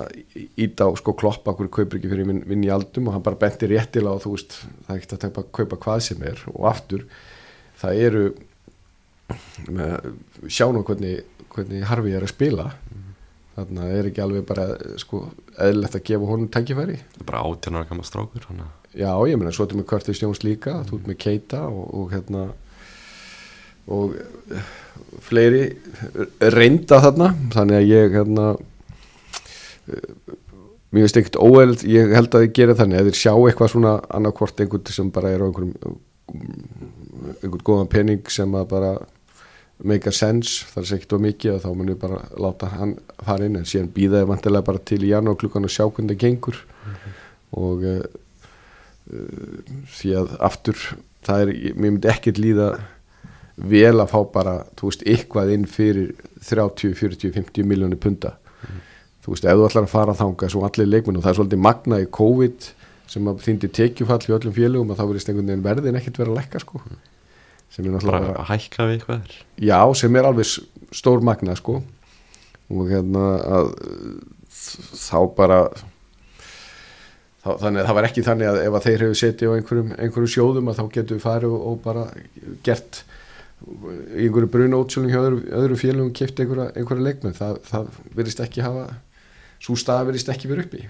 íta á sko kloppa okkur kaupir ekki fyrir vinn í aldum og hann bara benti réttilega og þú veist það er ekkert að tæpa, kaupa hvað sem er. Og aftur það eru með, sjá nú hvernig, hvernig Harvey er að spila. Þannig að það er ekki alveg bara sko eðlilegt að gefa honum tækifæri. Bara átjarnar gammal strákur hana. Já, ég meina, svo ertu með Curtis Jones líka, þú ert með Keita og, og hérna og eh, fleiri reynda þarna, þannig að ég hérna eh, mér finnst ekkert óeld, ég held að þið gera þannig að þið sjá eitthvað svona annarkvort einhvern sem bara er á einhverjum einhvern góðan pening sem að bara make a sense, það er ekkert of mikið og þá munum við bara láta hann fara inn en síðan býðaði vantilega bara til í janúar klukkan og sjá hvernig það gengur. Og uh, uh, því að aftur það er, mér myndi ekkert líða vel að fá bara, þú veist, eitthvað inn fyrir 30, 40, 50 miljónir punta. Þú veist, ef þú ætlar að fara þanga svo allir leikmenn og það er svolítið magna í COVID sem að þýndi tekjufall í öllum félögum að þá verðist einhvern veginn verðin ekkert vera að lekka sko. Sem er Bara náttúrulega að hækka við eitthvað já, sem er alveg stór magna sko. Og hérna að þá bara þannig að það var ekki þannig að ef að þeir hefur setið á einhverjum, einhverjum sjóðum að þá getur við farið og, og bara gert í einhverju bruna útsölum hjá öðru, öðru félögum kipt einhverja, einhverja leikmenn. Það, það verðist ekki hafa svo stað verðist ekki verið uppi.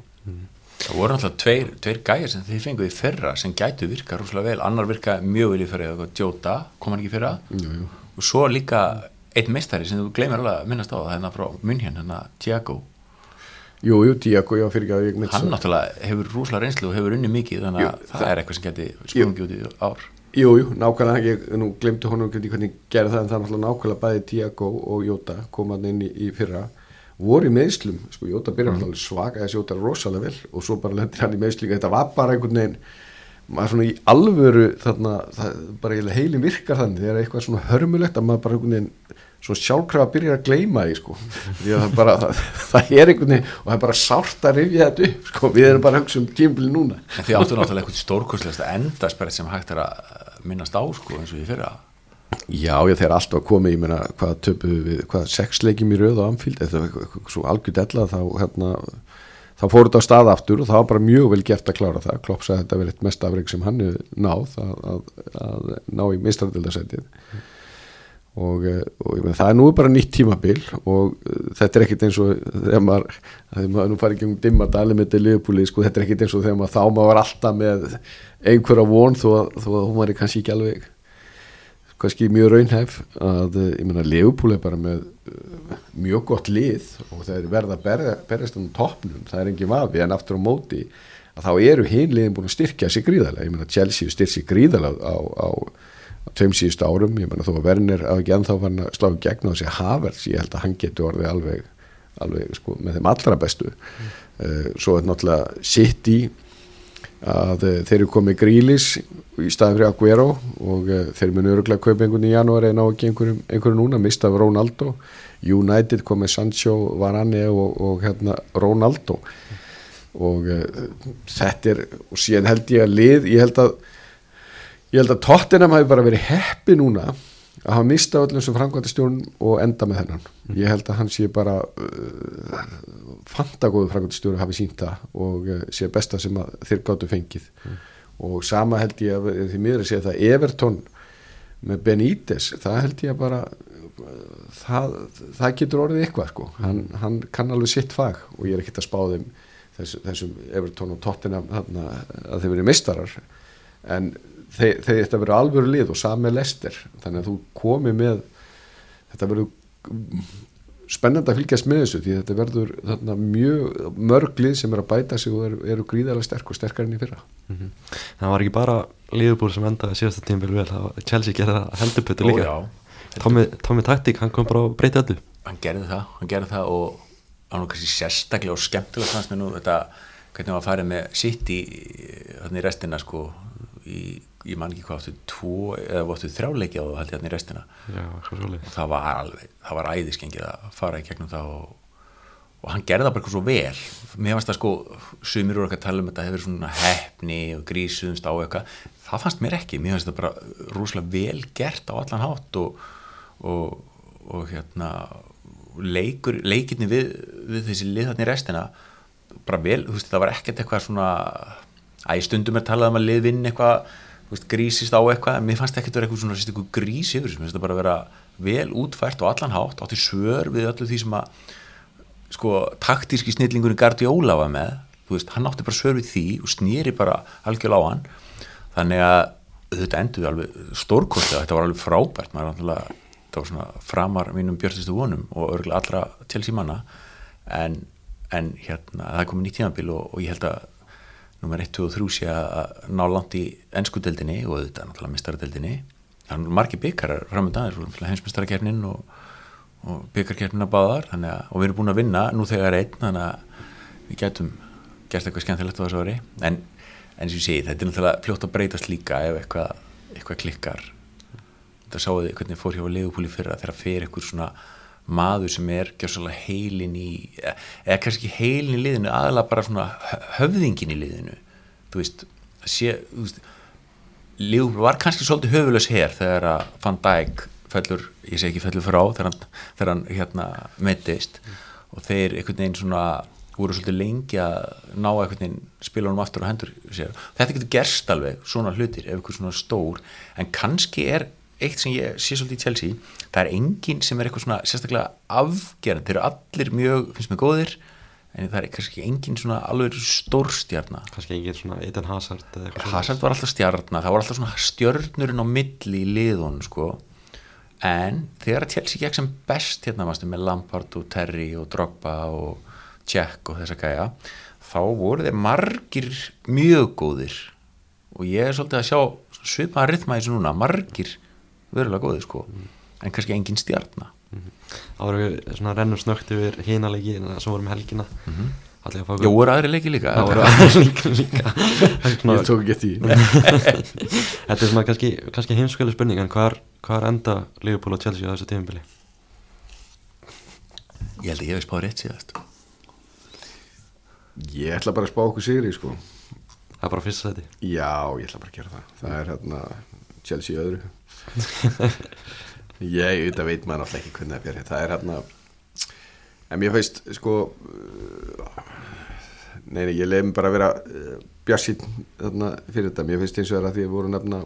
Það voru náttúrulega tveir, tveir gæjar sem þið fenguð í fyrra sem gætu virka rúslega vel, annar virka mjög vel í fyrra, Jóta, kom hann ekki í fyrra? Jú, jú. og svo líka einn meistari sem þú gleymir alveg að minnast á það hérna frá Munhjön, hérna Tiago jú, jú, Díako, já, fyrir ekki að hann náttúrulega hefur rúslega reynslu og hefur unni mikið þannig að það, er eitthvað sem geti sprungið út í ár. Jú, jú, nákvæmlega, ég nú glemdi honum hvernig, hvernig gerði það en það er náttúrulega nákvæmlega bæði Tiago og Jóta komaðan inn í, í fyrra. Voru í meðslum, sko Jóta byrjar mm. svaka þessi Jóta rosalega vel og svo bara lendir hann í meðslinga, þetta var bara einhvern veginn maður svona í alvöru þarna, það, bara heilin virkar þannig þegar eitthvað svona hörmulegt að maður bara einhvern veginn svo sjálfkrafa byrjar að gleyma því sko, því að það bara [laughs] það, það er einhvern veginn og það er bara sárt að rifja þetta upp, sko, við erum bara að hugsa um tímbili núna. En þið áttu náttúrulega eitthvað stórkostlegasta endasperð sem hægt er að minnast á sko eins og í fyrra. Já, ég þeir alltaf komið, ég meina hvað töpu við, hvað sex leikjum í á Anfield, þetta var eitthvað- svo algjörð ella þá hérna, þá fór þetta á stað aftur og það var bara mjög vel gert að klára það. Klopp sagði þetta verið eitt mest afreik sem hann náð að, að, að ná í mistradildasætið og, eh, og meina það er nú bara nýtt tímabil og eh, þetta er ekkit eins og þegar maður, þegar maður nú farið ekki um dimma dali með liðbúlið, sko, þetta er ekkit eins og þegar maður þá maður var alltaf með einhverja von þó að, þó að hún var kannski ekki alveg kannski mjög raunhæf að eh, ég meina Leopold er bara með uh, mjög gott lið og það er verða að berja- berjast um toppnum, það er engin vafi. En aftur á móti að þá eru hinliðin búin að styrkja sig gríðarlega, ég meina Chelsea styrkja sig gríðarlega á, á, á tveim síðust árum, ég meina þó að Werner á ekki ennþá fann að slá í gegn á þessi Havertz, ég held að hann getur orðið alveg, alveg sko, með þeim allra bestu. Uh, svo er náttúrulega City að uh, þeir eru komið grílis í staðin fyrir Aguero og uh, þeir munu öruglega kaupa einhvern í janúari en á ekki einhverjum, einhverjum núna, mista af Ronaldo. United komið Sancho, Varane og, og hérna Ronaldo. Og þetta er og síðan held ég að lið ég held að, ég held að Tottenham hafi bara verið heppi núna að hafa mista öllum sem framkvæmtastjórn og enda með þennan. Ég held að hann sé bara uh, fantagóðu framkvæmtastjórn hafi sínt það og uh, sé besta sem þeir gáttu fengið. Og sama held ég að því miður að segja það Everton með Benítez, það held ég að bara það, það getur orðið eitthvað sko, hann, hann kann alveg sitt fag og ég er ekkert að spá þeim þess, þessum Everton og Tottenham að þeir verið mistarar en þeir, þetta verður alvöru lið og sami lester þannig að þú komi með þetta verður spennandi að fylgjast með þessu því þetta verður þarna mjög mörg lið sem er að bæta sig og eru, eru gríðarlega sterk og sterkar enn í fyrra Mhm. Það var ekki bara liðbúr sem endaði síðasta tímabil vel, það var Chelsea gerði það heldupötu líka. Tommy, Tommy Taktik, hann kom bara að breyta öllu hann gerði það, hann gerði það og hann var kannski sérstaklega og skemmtilega fannst mér nú þetta, hvernig hann var að fara með sitt í þannig í restina sko í, ég man ekki hvað áttu tvo eða áttu þrjáleiki á það held ég hann í restina. Já, og það var alveg, það var æðiskengið að fara í gegnum það og, og hann gerði það bara eitthvað svo vel. Mér fannst það sko, sumir ekki að tala um þetta hefur svona hefni og grísuðumst á eitthvað, það fannst mér ekki. Mér fannst þetta bara rúslega vel gert á allan hátt og, og, og hérna leikur, leikirni við, við þessi liðarni restina bara vel, þú veist, það var ekkert eitthvað svona að í stundum er talað um að lið vinn eitthvað, veist, grísist á eitthvað en mér fannst ekkert vera eitthvað svona eitthvað grís yfir þessu, mér finnst það bara að vera vel útfært og allan hátt, átti svör við öllu því sem að sko, taktíski snillingurinn Guardiola var með. Þú veist, hann átti bara svör við því og snýri bara algjörlega á hann. Þannig að þetta endur alveg stórkostið, þetta var alveg frábært. Maður er náttúrulega, þetta var svona framar mínum björnustu vonum og örgulega allra Chelsea manna. En, en hérna, það komið nýtt tímanbíl og, og ég held að nummer 1, 2 og 3 sé að ná langt í ennskudeldinni og þetta náttúrulega mistaradeldinni það er margir byggarar framöndan heimsmestarakernin og, og byggarkernin að báðar að, og við erum búin að vinna nú þegar einn þannig að við getum gert eitthvað skemmtilegt á þessu ári. En en sem ég segi, þetta er náttúrulega fljótt að breytast líka ef eitthvað, eitthvað klikkar. Þetta sáðu þið hvernig fór hjá leigupúli fyrra þegar fer eitthvað svona maður sem er gjásalega heilin í eða kannski ekki heilin í liðinu aðalega bara svona höfðingin í liðinu. Þú veist, sé, þú veist leigupúli var kannski svolítið höfulegs hér þegar að Van Dijk fellur, ég segi ekki fellur frá þegar hann, þegar hann hérna meitist og þeir einhvern veginn svona voru svolítið lengi að ná einhvern veginn spila honum aftur og hendur sér. Þetta getur gerst alveg, svona hlutir ef eitthvað svona stór, en kannski er eitt sem ég sé svolítið í Chelsea það er enginn sem er eitthvað svona sérstaklega afgerðan, þeir eru allir mjög finnst mér góðir, en það er kannski enginn svona alveg stór stjarnar kannski engin svona Eden Hazard Hazard var alltaf stjarnar, það var alltaf svona stjörnurinn á milli í liðun sko. en þegar Chelsea gekk sem best hérna mástu, með Lampard og Terry og Drogba og Jack og þessa gæja þá voru þeir margir mjög góðir. Og ég er svolítið að sjá svipaða rithma í þessu núna, margir verulega góðir sko, en kannski engin stjarnar áður við svona rennum snögt yfir hínalegi sem vorum helgina mm -hmm. að Jó, voru aðri leiki líka? Það voru aðeins líka, líka. Ég tók ekki því. [laughs] Þetta er svona kannski, kannski heimskvæli spurning en hvað er, enda Liverpool og Chelsea á þessu tífumbili? Ég held að ég hef spáð rétt síðast. Ég ætla bara að spá okkur sigri sko. Það er bara fyrsta seti já, ég ætla bara að gera það. Það er hérna Chelsea í öðru [laughs] ég, þetta veit maður náttúrulega ekki hvernig það fyrir það er hérna en mér feist sko nei, nei, ég mig bara að vera uh, bjassinn þarna fyrir þetta. Mér feist eins og það að því að voru nefna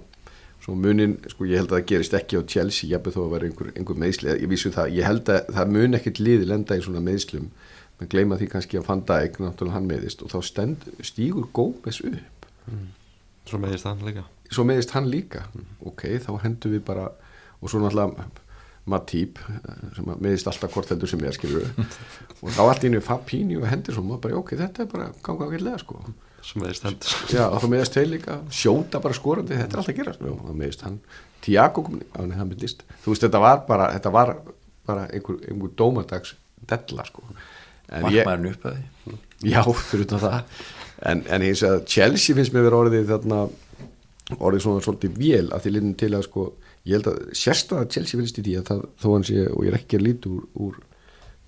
svo munin, sko ég held að það gerist ekki á Chelsea, beð þó að vera einhver, einhver meðsli ég vísu það, ég held að það mun ekkert liði lenda í svona meðslum menn gleyma því kannski að Van Dijk náttúrulega hann meðist og þá stend, stígur Gómez upp. Svo meðist hann líka svo meðist hann líka. Ok, þá hendur við bara og svo náttúrulega Matip sem meðist alltaf hvort heldur sem ég skilur [laughs] og þá allt í einu Fabinho og Henderson og bara, ok, þetta er bara ganga ágætlega sko. Svo meðist hann. Já, þá meðist þeir líka, sjóta bara skorandi þetta er alltaf að gera, og þá meðist hann. Tiago, hann myndist þú veist, þetta var bara, þetta var bara einhver, einhver dómadags della sko. Markmaðurinn upp að því? Já, fyrir það. En, en hins að Chelsea finnst mér vera orðið þarna orðið svona svolítið vél að því linnum til að sko ég held að sérstæða Chelsea finnst í því að það, þó hann sé og ég er ekki að líti úr, úr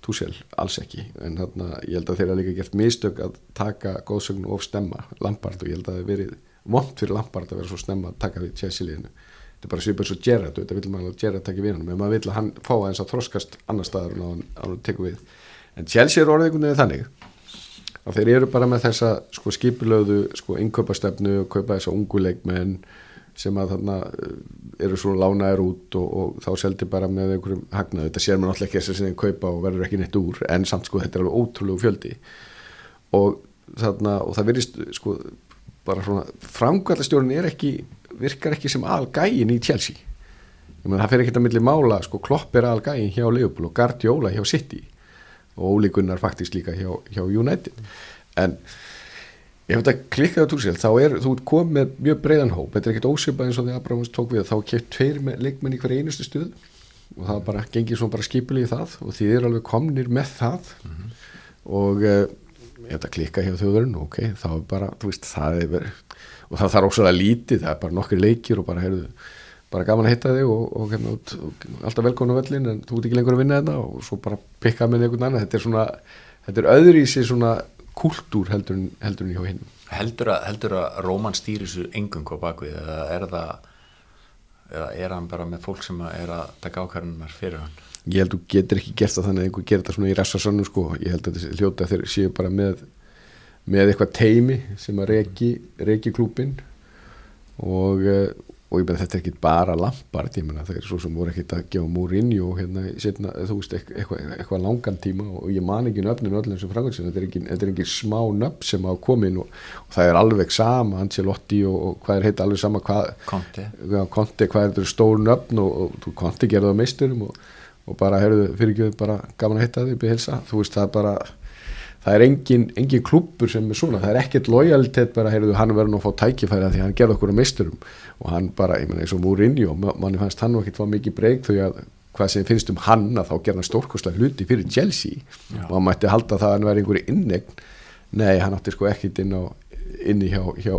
Tuchel, alls ekki en þarna ég held að þeir hafa líka gert mistök að taka góðsögnu of stemma Lampard og ég held að það verið vond fyrir Lampard að vera svo snemma að taka við Chelsea liðinu. Þetta er bara svipað svo Gerrard og þetta vil maður að Gerrard taki við hann en maður vil að hann fá aðeins að þroskast annar staðar og hann, hann tekur við. En Chelsea er orðið einhvern veginn þannig að þeir eru bara með þessa sko, skipulöðu sko, innkaupastefnu og kaupa þessa ungu leikmenn sem að þarna eh, eru svona lánaðir út og, og þá seldi bara með einhverjum hagnaðu, þetta sér maður náttúrulega ekki þess að þeim kaupa og verður ekki neitt úr en samt sko þetta er alveg ótrúlegu fjöldi. Og þarna og það verðist sko bara svona framkvæmastjórun er ekki virkar ekki sem algægin í meina það fer ekki að milli mála sko klopp er algægin hjá Liverpool og Guardiola hjá City og Óli Gunnar faktisk líka hjá, hjá United. En ef þetta klikkaði á túsel þá er þú komið með mjög breiðan hóp. Þetta er ekkert ósipað eins og því Abrahams tók við þá keft tveir leikmenn í hver einustu stuð og það bara gengið svona bara skipili í það. Og þið er alveg komnir með það. Og uh, þetta klikka hjá þjóðurinn ok, þá er bara, þú veist, það er og það þarf ósað að lítið, það er bara nokkri leikir og bara, heyrðu, bara gaman að hitta þig og, og, hérna, og alltaf velkonu völlin en þú ert ekki lengur að vinna þetta og svo bara pikka með einhvern annan, þetta er svona þetta er öðru í sig svona kultúr heldur, en- hjá hinn heldur að, heldur að Róman stýri þessu engung á bakvið eða er það eða er hann bara með fólk sem að er að taka ákvarðunar fyrir hann? Ég held þú getur ekki gert það þannig að einhver gerir þetta svona í rassasannu sko, ég held að þetta hljóta að þeir séu bara með með eitthvað teimi sem að reki, reki klúbin og, eh, og ég beði þetta er ekki bara lampart, ég menna það er svo sem voru ekkit að gefa Mourinho hérna, setna, þú veist, eitthvað, eitthvað langan tíma og ég man ekki nöfninu öllum sem framkvæmst þetta er ekki, þetta er ekki smá nöfn sem hafa komin og, og það er alveg sama Ancelotti og, og hvað er heita alveg sama hvað Conte. Já, Konti, hvað er þetta stór nöfn og, og Konti gerði það meisturum og, og bara, heyrðu, fyrir ekki bara gaman að hitta þig, byrja hilsa, þú veist, það er bara það er engin, engin klubbur sem er svona, það er ekkert lojalitet bara, heyrðu, hann verður nú að fá tækifæri af því að hann gerði okkur að meisturum. Og hann bara, ég meina eins og Mourinho, ma- manni fannst hann nú ekkert fá mikið breyk þau að hvað sem finnst um hann að þá gerði hann stórkostlega hluti fyrir Chelsea. Já. og hann mætti halda það að hann væri einhverju innegn nei, hann átti sko ekkit inn á inni hjá, hjá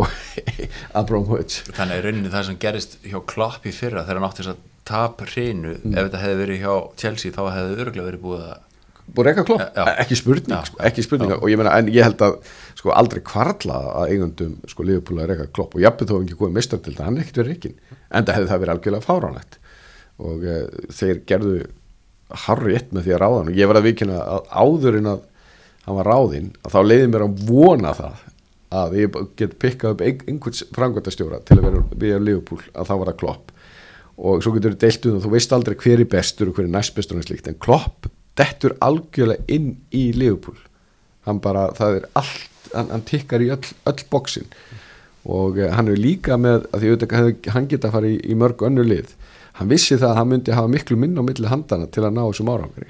[laughs] Abramovich þannig að rauninni það sem gerist hjá Klopp í fyrra þegar hann átti þess að tap hreinu ef þetta hefði verið hjá Chelsea þá hefði örgulega verið búið að búið reyka klopp, Já. ekki spurning Já. sko, ekki spurning, og ég meina, en ég held að sko aldrei kvarla að eigundum sko Liverpool að reyka klopp. Og jafnveg þó ekki komið mistar til það, hann er ekkert verið reikin en það hefði það verið algjörlega fáránlegt. Og e, þeir gerðu harri ett með því að ráða hann. Og ég var að vikina að áður en að hann var ráðinn, að þá leiði mér að vona það að ég get pikkað upp ein- einhvers frangvöldastjóra til að vera við að Liverpool, að þá var það klopp. Og svo getur þú deilt um það, þú veist aldrei hver er bestur og hver er næst bestur og slíkt, en Klopp dettur algjörlega inn í Liverpool. Hann bara, það er allt hann, hann tikkar í öll, öll bóksin og uh, hann er líka með að því auðvitað hann geta að fara í, í mörg önnu lið. Hann vissi það að hann myndi hafa miklu minna á milli handana til að ná þessum árangri.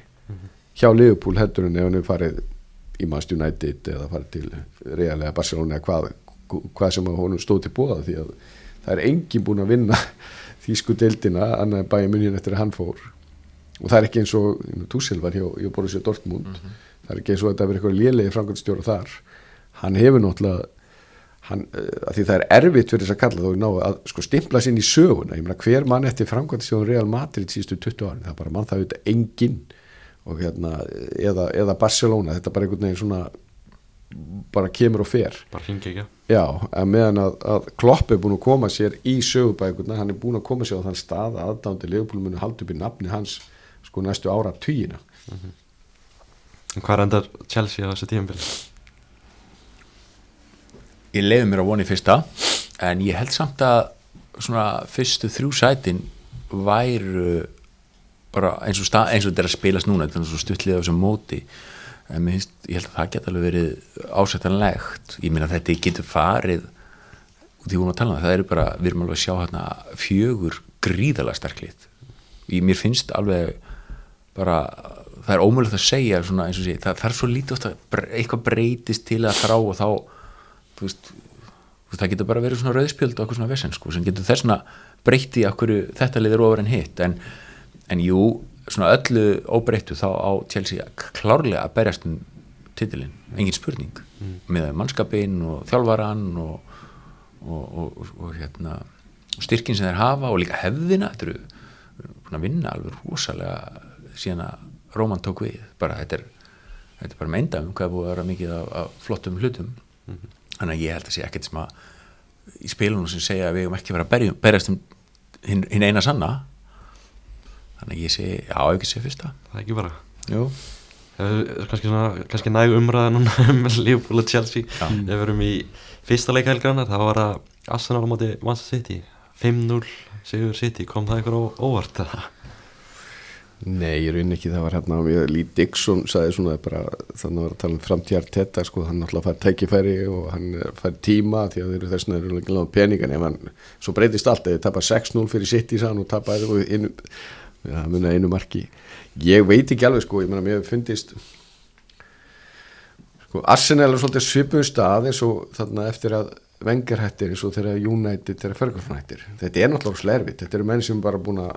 Hjá Liverpool heldur en ef hann er farið í Manchester United eða farið til Real eða Barcelona eða hvað, hvað sem honum stóð til bóða því að það er engin búin að vinna [laughs] þýsku deildina annað bæja munið eftir að hann fór og það er ekki eins og Túsil var hjá, hjá Borussia Dortmund. Það er ekki eins og þetta verið eitthvað lélegi framkvæmstjóra þar. Hann hefur náttúrulega hann, uh, að því það er erfitt fyrir þess að kalla þó ná að sko stimpla sér inn í söguna. Ég meina hver mann eftir framkvæmstjóðun Real Madrid síðustu 20 árin, það er bara mann það auðvitað enginn. Og hérna eða, eða Barcelona, þetta er bara einhvern veginn svona bara kemur og fer. Bara hringi ekki. Já, en meðan að, að Klopp er búin að koma sér í sögubækurna, hann er búin að koma sér á þann stað að aðdándi Leopold muni halda upp í nafni hans sko næstu ára tugina. En hvað endar Chelsea á þessu tímabili? ég leiði mér að vona í fyrsta en ég held samt að svona fyrstu þrjú sætin væru bara eins og, stað, eins og þetta er að spilast núna þetta er svo stuttlið á þessum móti. En mér finnst, ég held að það geta alveg verið ásættanlegt, ég meina þetta getur farið út í hún að tala um það, það eru bara, við erum alveg að sjá hérna fjögur gríðalega sterklið ég, mér finnst alveg bara, það er ómögulegt að segja sé, það, það er svo lítið oft að eitthvað breytist til að þrá og þá þú veist, það getur bara verið svona rauðspjöld og okkur svona vesen sko, sem getur þess að breyti okkur þetta liður ofar en hitt. En, en jú, svona öllu óbreyttu þá á Chelsea klárlega að berjast um titilin, engin spurning. Með mannskapin og þjálfaran og, og, og, og, hérna, styrkin sem þeir hafa og líka hefðina, þetta eru að vinna alveg rosalega síðan að Róman tók við. Bara þetta er, þetta er bara meinda um hvað búið að vera mikið af, af flottum hlutum. Þannig að ég held að sé ekkert sem að í spilunum sem segja að við hefum ekki verið að berjum, berjast um hinn, hinn eina sanna. Þannig að ég sé, já, ekki sé fyrsta. Það er ekki bara. Jú. Það kannski, kannski næg umræða núna [laughs] um Liverpool og Chelsea. Ef við erum í fyrsta leika helgrannar þá var það Arsenal á móti Manchester City. 5-0 Sigur City, kom það ykkur á óvart eða? Nei, ég raun ekki, það var hérna, Lee Dixon sagði svona bara, þannig að var að tala um framtíðar tetta, sko, hann náttúrulega fær tækifæri og hann eh, fær tíma því að þeir eru þess vegna eru ekki lág peningan ef hann, svo breytist allt, ef þið tapar 6-0 fyrir City sann og tapar einu, munið einu marki. Ég veit ekki alveg, sko, ég meina, mér finnist sko, Arsenal er svolítið svipum stað eins og þarna eftir að Wenger hættir eins og þegar United þegar Ferguson hættir, þetta er náttúrulega slervitt, þetta eru menn sem bara búin að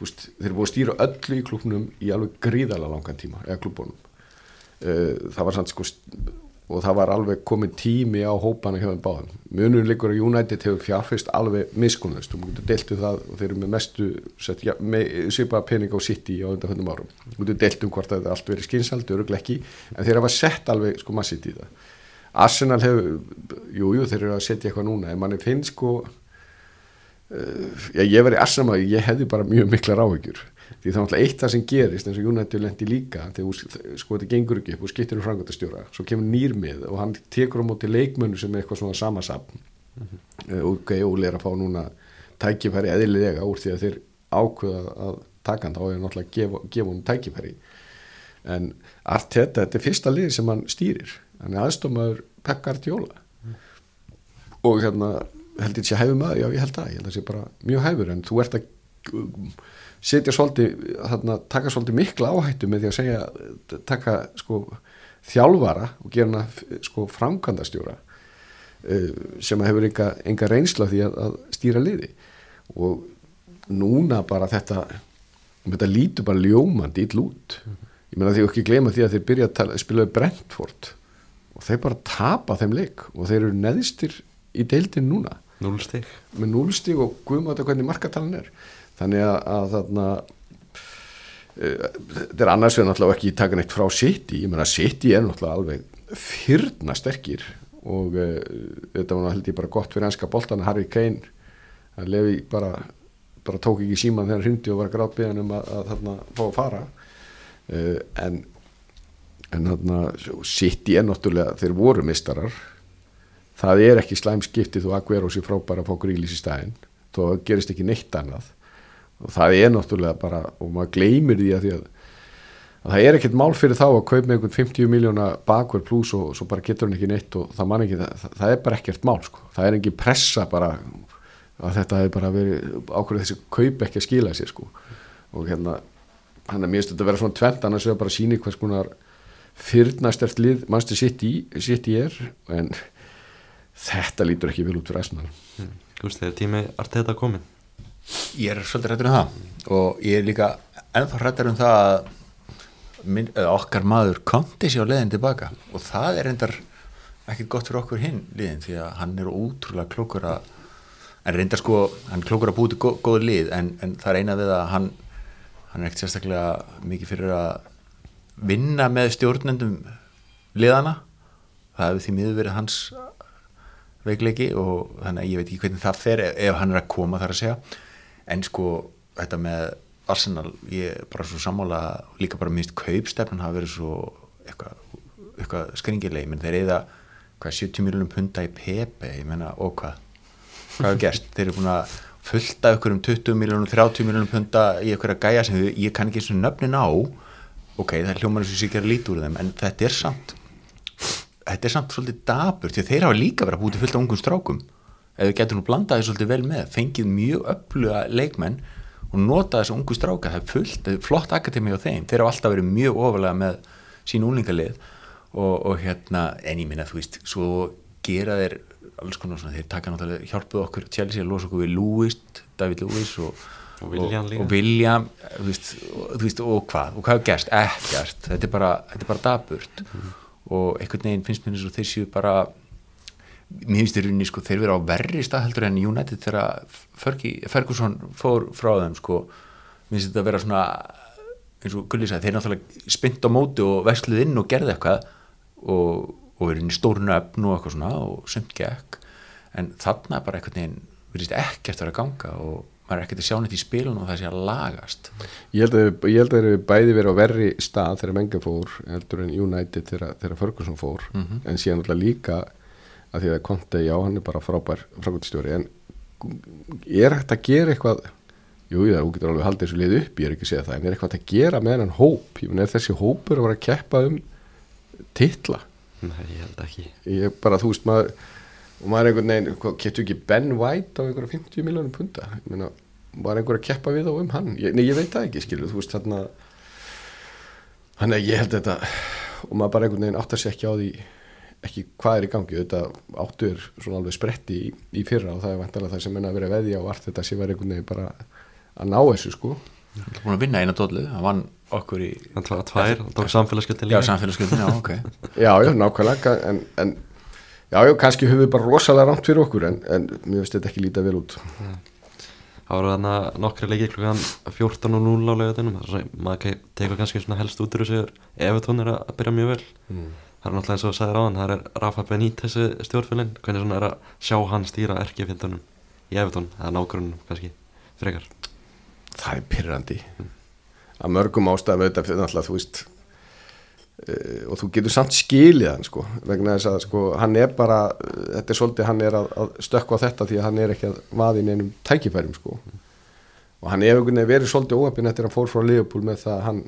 veist, þeir eru búið að stýra öllu í klubnum í alveg gríðalega langan tíma eða klubunum uh, það var samt sko og það var alveg komin tími á hópana þeim báðum. Munur líkur að United hefur fjárfyrst alveg miskunnust og mútu deltu það og þeir eru með mestu ja, með, svipaða pening á City á undanfjöndum árum. Mútu deltum hvort að þetta allt verið skynsald öruglega ekki, en þeir hafa sett alveg sko massið í það. Arsenal hefur, jújú jú, þeir eru að setja eitthvað núna en manni finnst sko já, ég verið Arsenal ég hefði bara mjög mikla ráðugjur því það er náttúrulega eitt það sem gerist eins og United lendi líka þegar sko þetta gengur ekki upp og skiptir um frangöndastjóra svo kemur nýrmið og hann tekur á móti leikmönnu sem er eitthvað svona samasapn mm -hmm. og okay, Óli er að fá núna tækifæri eðlilega úr því að þeir ákveða að taka hann þá er náttúrulega að gefa, gefa hann tækifæri en allt þetta, þetta er fyrsta lið sem hann stýrir hann er aðstofmaður Pekkar Tjóla mm. og hérna held ég að sé hæfum að, já ég held að ég held að sé bara mjög hæfur en þú ert að setja svolítið, þarna, taka svolítið mikla áhættu með því að segja, taka sko þjálfara og gera hana sko framkvæmdastjóra uh, sem hefur enga, enga reynsla því að, að stýra liði. Og núna bara þetta, þetta lítur bara ljómandi í lút ég menna því að ekki glema því að þeir byrja að spila Brentford og þeir bara tapa þeim leik og þeir eru neðstir í deildin núna Núlstík með núlstík og guðum á þetta hvernig markatalan er. Þannig að, að þarna uh, þetta er annars við náttúrulega ekki taka neitt frá City, ég menna City er náttúrulega alveg fyrna sterkir og uh, þetta var ég bara gott fyrir ennska boltan Harry Kane, hann lefi bara, bara tók ekki síman þegar hann hindi og var gráðbyðan um að, að þarna fá að fara. Uh, en en þarna City er náttúrulega, þeir voru mistarar það er ekki slæmskiptið og Aguero sér frábæra að fá grílis í stæðin þó gerist ekki neitt annað og það er náttúrulega bara og maður gleymir því að, því að, að það er ekkert mál fyrir þá að kaupa með einhvern 50 miljóna bakverð pluss og svo bara getur hann ekki neitt og það, ekki, það, það er bara ekkert mál sko. það er engin pressa bara að þetta hefur bara verið ákveður þessi kaup ekki að skila sér sko. og hérna hann er mjög stund að vera svona tvent annars er bara að síni hvers konar fyrrnastert lið mannstu sitt í, sitt í er en þetta lítur ekki vel út fyrir æsna mm. Gúst, þegar tími artið þetta komin Ég er svolítið rættur um það. Og ég er líka ennþá rættur um það að minn, okkar maður konti sér á leðin tilbaka. Og það er endar ekkert gott fyrir okkur hinn liðin því að hann er útrúlega klókur að en reyndar sko, hann er klókur að búti góð, góð lið en, en það er eina við að hann hann er ekkert sérstaklega mikið fyrir að vinna með stjórnendum liðana það hefur því miður verið hans veikleiki og þannig að ég veit ekki hvernig það fer ef, ef hann er að koma þar að segja. En sko þetta með Arsenal, ég er bara svo sammála líka bara minnst kaupstefnun hafa verið svo eitthvað, eitthvað skringileg, menn þeir eða hvað 70 miljónum punta í Pepe? Ég menna, og hvað? Hvað er gerst, þeir eru búin að fullta ykkur um 20 miljónum, 30 miljónum punta í ykkur að gæja sem ég kann ekki eins og nöfnin á. Ok, það er hljómanir sem sé ekki að líti úr þeim en þetta er samt þetta er samt svolítið dabur því þeir hafa líka verið að búti fullt á ungum strákum. Ef við getum nú blandaði svolítið vel með fengið mjög öfluga leikmenn og nota þessu ungu stráka það er fullt, það er flott akademi á þeim. Þeir hafa alltaf verið mjög ofalega með sín úlingalið og, og hérna en ég minna þú veist, svo gera þeir alls konar svona, þeir taka náttúrulega hjálpuð okkur Chelsea losa okkur við Lewis David Lewis og, og William, og, og, William veist, veist, og hvað, og hvað er gerst, ekkert. Þetta er bara, þetta er bara daburt mm. Og einhvern veginn finnst mér eins og þeir séu bara mér finnst þeir unni sko, þeir verið á verri stað heldur enn United þegar Ferguson fór frá þeim sko, mér finnst þetta að vera svona eins og Gulli sagði, þeir náttúrulega spynt á móti og vesluð inn og gerði eitthvað og, og verið inn í stórun öfn og eitthvað svona og sumt gekk. En þarna bara einhvern veginn ekkert að vera að ganga og maður er ekkert að sjá neitt í spilun og það sé að lagast. Ég held að þeir eru bæði verið á verri stað þegar Menga fór heldur en United þegar, þegar Ferguson fór. Mm -hmm. en síðan alltaf líka að því að Conte, já, hann er bara frábær frákvæmstjóri, en er hægt að gera eitthvað? Jú, það getur alveg haldið þessu lið upp, ég er ekki að segja það en er eitthvað að gera með hann hóp? Ég menn, er þessi hópur að vera að keppa um titla? Nei, ég held ekki. Ég bara, þú veist, maður og maður er einhvern veginn, getur ekki Ben White á einhverja 50 miljónum punta ég meina, var einhver að keppa við á um hann? Ég, nei, ég veit það ekki, skilur, þú veist, þarna hann er, ég held þetta og maður bara einhvern veginn átt að ekki á því ekki hvað er í gangi. Þetta áttu er svona alveg spretti í, í fyrra og það er vantalega það sem menna að vera veðja og allt þetta sem verður einhvern veginn bara að ná þessu sko. Það er búin að vinna eina dóllu, hann vann okkur í Hann tvað tvær, hann tók samfélagsgjöldin já, líka. samfélagsgjöldin, já, ok. Já, já, nákvæmlega en, en já, já, kannski höfum við bara rosalega rámt fyrir okkur en, en mér finnst þetta ekki líta vel út. Það voru þarna nokkri leikir klukkan 14 og 0 á sem maður tekur kannski helst út úr þessu Evertón er að byrja mjög vel. Það er náttúrulega eins og þú sagðir á hann, það er Rafa Benítez stjórnfélinn, hvernig er að sjá hann stýra erkifindunum í það er nágrunum kannski, frekar. það er pyrrandi að mörgum ástæðum auðvitað þú veist og þú getur samt skilið hann sko vegna þess að sko hann er bara þetta er svolítið hann er að, að stökkva á þetta því að hann er ekki að vaðin einum tækifærum sko. Og hann hefur veginn verið svolítið óöfinn eftir að hann fór frá Liverpool með það að hann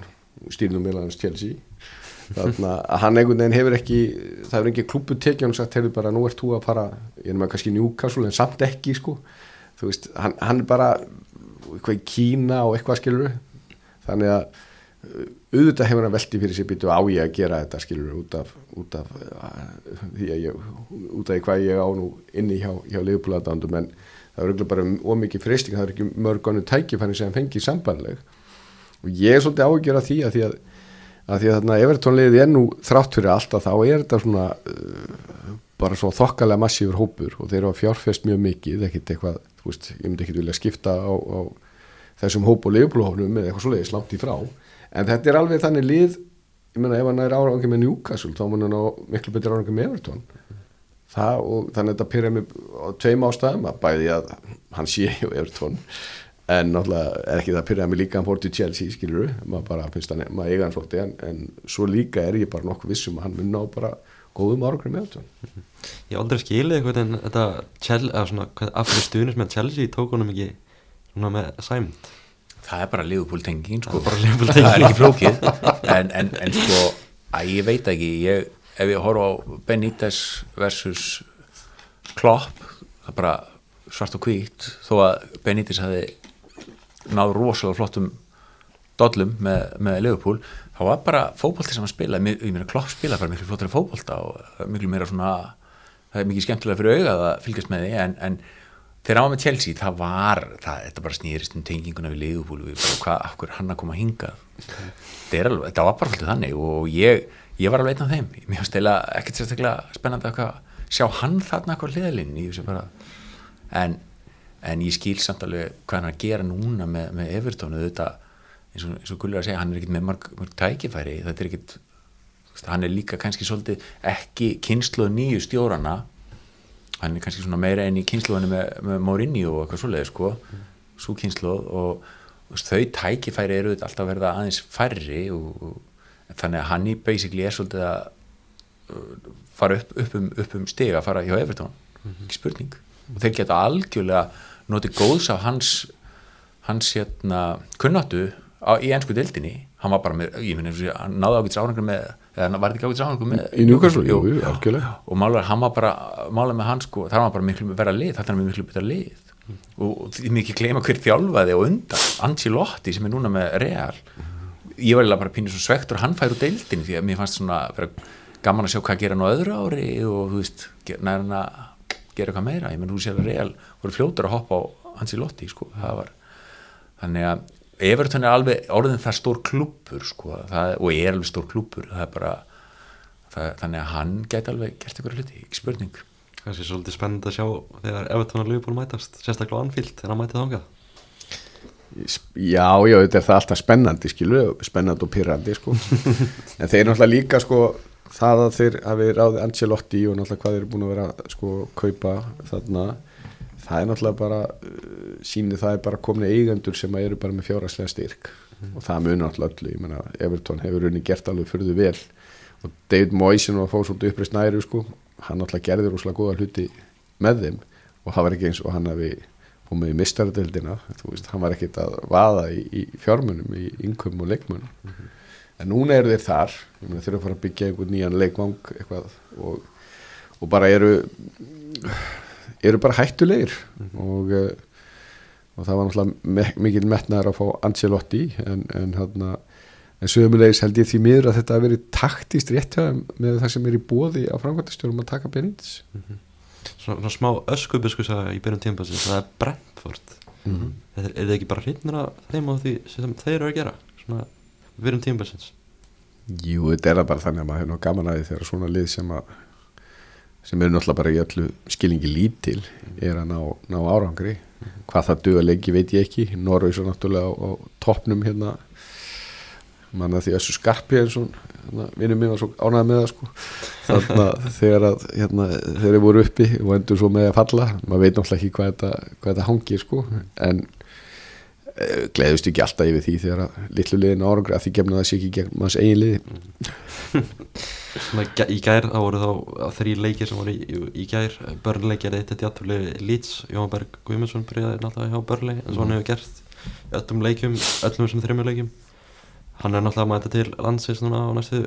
stýrnum meðlans Chelsea. Þannig að hann einhvern veginn hefur ekki það hefur ekki klubbu tekið hann sagt heyrðu bara nú ert þú að fara ég er með kannski Newcastle en samt ekki sko. Þú veist hann, hann er bara eitthvað í Kína og eitthvað skilur þannig að auðvitað hefur hann velti fyrir sér býtu á ég að gera þetta skilur út af, út af uh, því að ég, út af hvað ég á nú inni hjá, hjá leifupúladandum en það er auðvitað bara ómikið freysting það er ekki mörg ánum tækifæri sem hann fengi sambanleg og ég er svolítið ágjör að því að því að, að því að þarna Evertón leiði er nú þrátt fyrir allt að þá er þetta svona uh, bara svo þokkalega massífur hópur og þeir eru að fjárfest mjög mikið ekkit eitthvað, þú veist, ég myndi ekkit vilja skipta á, á þessum hóp og leifbúlhófnum með eitthvað svoleiðis langt í frá en þetta er alveg þannig lið ég meina ef hann er árangi með Newcastle þá mun hann á miklu betur árangi með Everton. Það og þannig að þetta pyrja mig á tveim ástæðum að bæði að hann sé hjá Everton en náttúrulega er ekki það að pyrja mig líka hann fór til Chelsea skilur maður bara finnst hann, maður eiga hann svolítið en, en svo líka er ég bara nokkuð vissum að hann mun ná bara góðum árangi með Everton. Ég aldrei eitthvað en þetta af því stuðnis með Chelsea tók honum ekki svona með sæmt. Það er bara Liverpool tenging sko. Það er ekki flókið. En, en, en sko, að ég veit ekki. Ég, ef ég horfa á Benítez versus Klopp það er bara svart og hvít þó að Benítez hafi náð rosalega flottum dollum með, með Liverpool þá var bara fótbolti sem að spila ég meina Klopp spila bara miklu flottari fótbolta og miklu meira svona það er mikið skemmtilega fyrir auga að fylgjast með því. En, en þegar var með Chelsea það var, það, þetta bara snýrist um tenginguna við bara hvað, af hverju hann að koma hingað? Þetta, er alveg, þetta var bara alltaf þannig og ég, ég var alveg einn af þeim. Mér finnst eða ekkert sérstaklega spennandi að hvað, sjá hann þarna eitthvað hliðalinn en, en ég skil samt alveg hvað hann að gera núna með, með Everton. Þetta, eins og, eins og Gullir að segja hann er ekkert með mörg, mörg tækifæri. Þetta er ekkert hann er líka kannski svolítið ekki kynsluð nýju stjórana hann er kannski svona meira enn í kynsluðinu með, með Mourinho og eitthvað svoleiði sko mm. svo kynsluð og veist, þau tækifæri eru alltaf að verða aðeins færri og, og þannig að hann í basically er svolítið að uh, fara upp, upp, um, upp um stiga, fara hjá Evertón Mhm. ekki spurning og þeir geta algjörlega notið góðs af hans hans hérna kunnáttu á, í ennsku deildinni hann var bara með, ég minn hann náði ágætis árangur með eða var þetta ekki ágætis árangur með í Newcastle, jú, jú, algjörlega. Og málar, hann var bara, málar með hann sko, það var bara miklu vera lið, þetta er miklu betra lið. Og, og því mikið gleyma hver þjálfaði og undan, Ancelotti sem er núna með Real. Ég var eiginlega bara pínur svo svektur hann fær úr deildin því að mér fannst svona vera gaman að sjá hvað gera nú öðru ári og þú veist, næra hann að gera eitthvað meira, ég menn þú sér að Real voru fljótur að hoppa á Ancelotti sko, það var þannig að Everton er alveg orðin það stór klúpur sko, það, og er alveg stór klúpur það er bara það, þannig að hann gæti alveg gert ykkur hluti, ekki spurning Kannski svolítið spennandi að sjá þegar Everton og Liverpool mætast, sérstaklega á Anfield þegar hann mætið þangað. Já, já, þetta er það alltaf spennandi skilu, spennandi og pyrrandi sko. [laughs] en þeir náttúrulega líka sko, það að þeir hafi ráðið Ancelotti og náttúrulega hvað þeir eru búin að vera sko, kaupa þarna það er náttúrulega bara uh, síni það er bara komin eigendur sem eru bara með fjárhagslega styrk. Og það munur náttúrulega öllu, ég menna Everton hefur runni gert alveg fyrir þau vel. Og David Moysen var að fá svolítið uppreist næri sko, hann náttúrulega gerði rúslega góða hluti með þeim. Og það var ekki eins og hann hafi komið í mistaradeldina, þú veist, hann var ekkit að vaða í, í fjármunum, í innkömmum og leikmunum en núna eru þeir þar. Ég meina þeir eru að fara að byggja einhvern nýjan leikvang eitthvað. Og, og bara eru eru bara hættulegir og, eh, og það var náttúrulega mikil metnaður að fá Ancelotti en, en en sömulegis held ég því miður að þetta hafi verið taktist rétt með það sem er í bóði á framkvæmtastjórum að taka Benítez Svona, svona smá öskubiskus í byrjun tímpasins, það er Brentford. mm -hmm. Er, er þið ekki bara hrinnur að þeim á því sem þeir eru að gera? Svona erum tímabilsins Jú, þetta er það bara þannig að maður hefur gaman að því þegar svona lið sem að sem eru náttúrulega bara í öllu skilningi lítil er að ná, ná árangri. Hvað það duða lengi veit ég ekki. Norvegs er náttúrulega á, á toppnum hérna. Manna því þessu skarpi eins og vinnum mér var svo ánægð með það sko. Þannig [laughs] að þegar að hérna, þeir eru voru uppi og endur svo með að falla maður veit náttúrulega ekki hvað þetta, hvað þetta hangir sko. En uh, gleðust ekki alltaf yfir því þegar að litlu liðin árangri að því gefna það sé ekki gegn manns eigin liði [laughs] í gæ- í gær þá voru þá þrý leikir sem voru í, í, gær. Börnleik gerði eitt eitt játtöfli Leeds Jóhann Berg Guðmundsson byrjaði náttúrulega hjá Börnleik eins og hann hefur gert öllum leikjum, öllum þessum þreymur leikjum. Hann er náttúrulega að mæta til landsins núna á næstu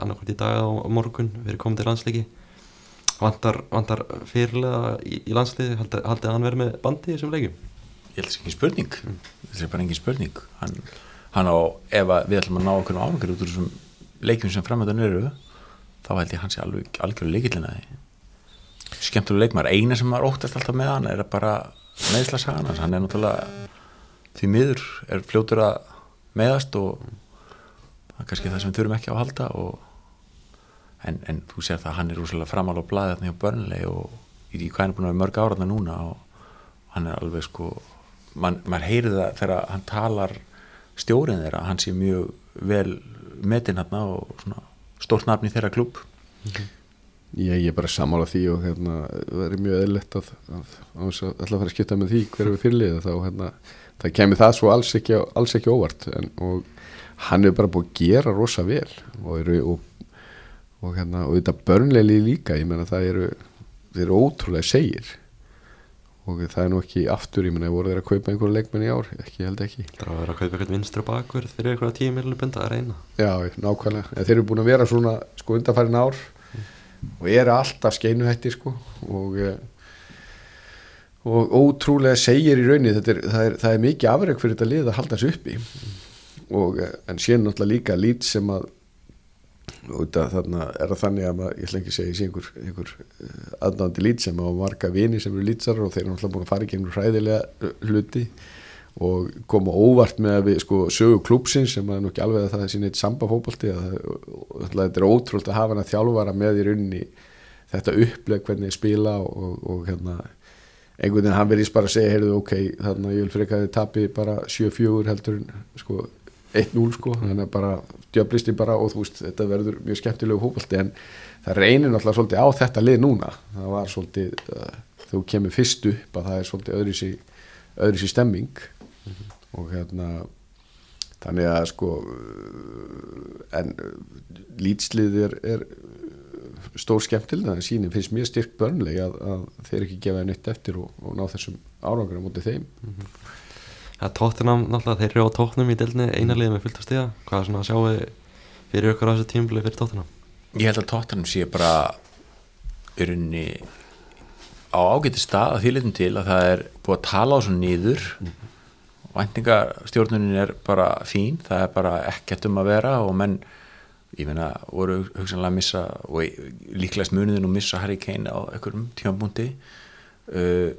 annarkvæmt í dag og morgun fyrir komandi landsleiki. Vantar, vantar fyrirlega í, í landsliði haldið haldi að hann verið með bandi í þessum leikjum? Ég held það sé ekki spurning. Þetta er bara engin spurning. Hann, hann á, ef að við ætlum að ná okkur árangur út úr þessum leikjum sem framöndan eru þá held ég sé alveg algjörðu leikillina skemmtulega leikmar, eina sem maður óttast alltaf með hann er bara meðsla sagan hans, hann er náttúrulega því miður er fljótur að meðast og það er kannski það sem við þurfum ekki á að halda en, en þú sér það að hann er rúslega framála á blaði þarna hjá börnlegi og í hvað hann er búin að vera mörg áraðna núna og hann er alveg sko man, maður heyrir það þegar hann talar stjórinn þeirra, hann sé mjög vel metinn hann og stórt nafn í þeirra klub ég, ég er bara sammála því og hérna, það er mjög eðlilegt að, að fara að skipta með því hver er við fyrirlið þá hérna, það kemur það svo alls ekki, alls ekki óvart en, og hann er bara búið að gera rosa vel og eru og, og hérna, og þetta börnleili líka ég menna það eru, eru ótrúlega segir og það er nú ekki aftur, ég menna, voru þeir að kaupa einhverju leikmenn í ár, ekki, held ekki. Það er að kaupa eitthvað vinstri bakverð fyrir eitthvað tíu miljonum bunda að reyna. Já, nákvæmlega, en þeir eru búin að vera svona sko undanfærin ár. Og eru alltaf skeinuhætti sko. Og eh, og ótrúlega segir í þetta er, það, er, það er mikið afreg fyrir þetta lið að halda þessu uppi. Og eh, en sér náttúrulega líka lít sem að þetta þarna er það þannig að maður, ég ætla ekki að segja sé einhver, einhver aðnáðandi lít sem á marga vini sem eru lítsar og þeir eru náttúrulega búin að fara í gegnum hræðilega eh, hluti og koma óvart með að við sko sögu klúpsins sem er nú ekki alveg að það er sín eitt samba fótbolti að það, þetta er ótrúld að hafa hann að þjálfara með í rauninni þetta uppleg hvernig spila og, og hérna einhvern veginn hann verðist bara að segja heyrðu ok, þannig að ég vil freka að þið tapi bara 7-4 heldur sko 1-0 sko, þannig að bara djöblisti bara og þú veist, þetta verður mjög skemmtilegu fótbolti. En það reynir náttúrulega svolítið á þetta lið núna, það var svolítið uh, þú kemur fyrst upp að það er svolítið öðru sér öðru sér stemming og hérna þannig að sko en lýtslið er, er stór skemmtileg. Þannig að sínin finnst mjög styrk börnleg að, að þeir ekki gefa neitt eftir og, og ná þessum árangur á móti þeim. Það er tóttunam, náttúrulega þeir eru á tóttunum í delni einarliðið með fullt af stiga. Hvað er svona að sjáu fyrir ykkur á þessu tímblið fyrir tóttunam ég held að tóttanum sé bara í rauninni á ágæti stað að því litum til að það er búið að tala á svo niður. Væntingastjórnunin er bara fín það er bara ekkert um að vera og menn, ég meina, voru hugsanlega að missa og líklegast muniðin og missa Harry Kane á einhverjum tímabúndi uh,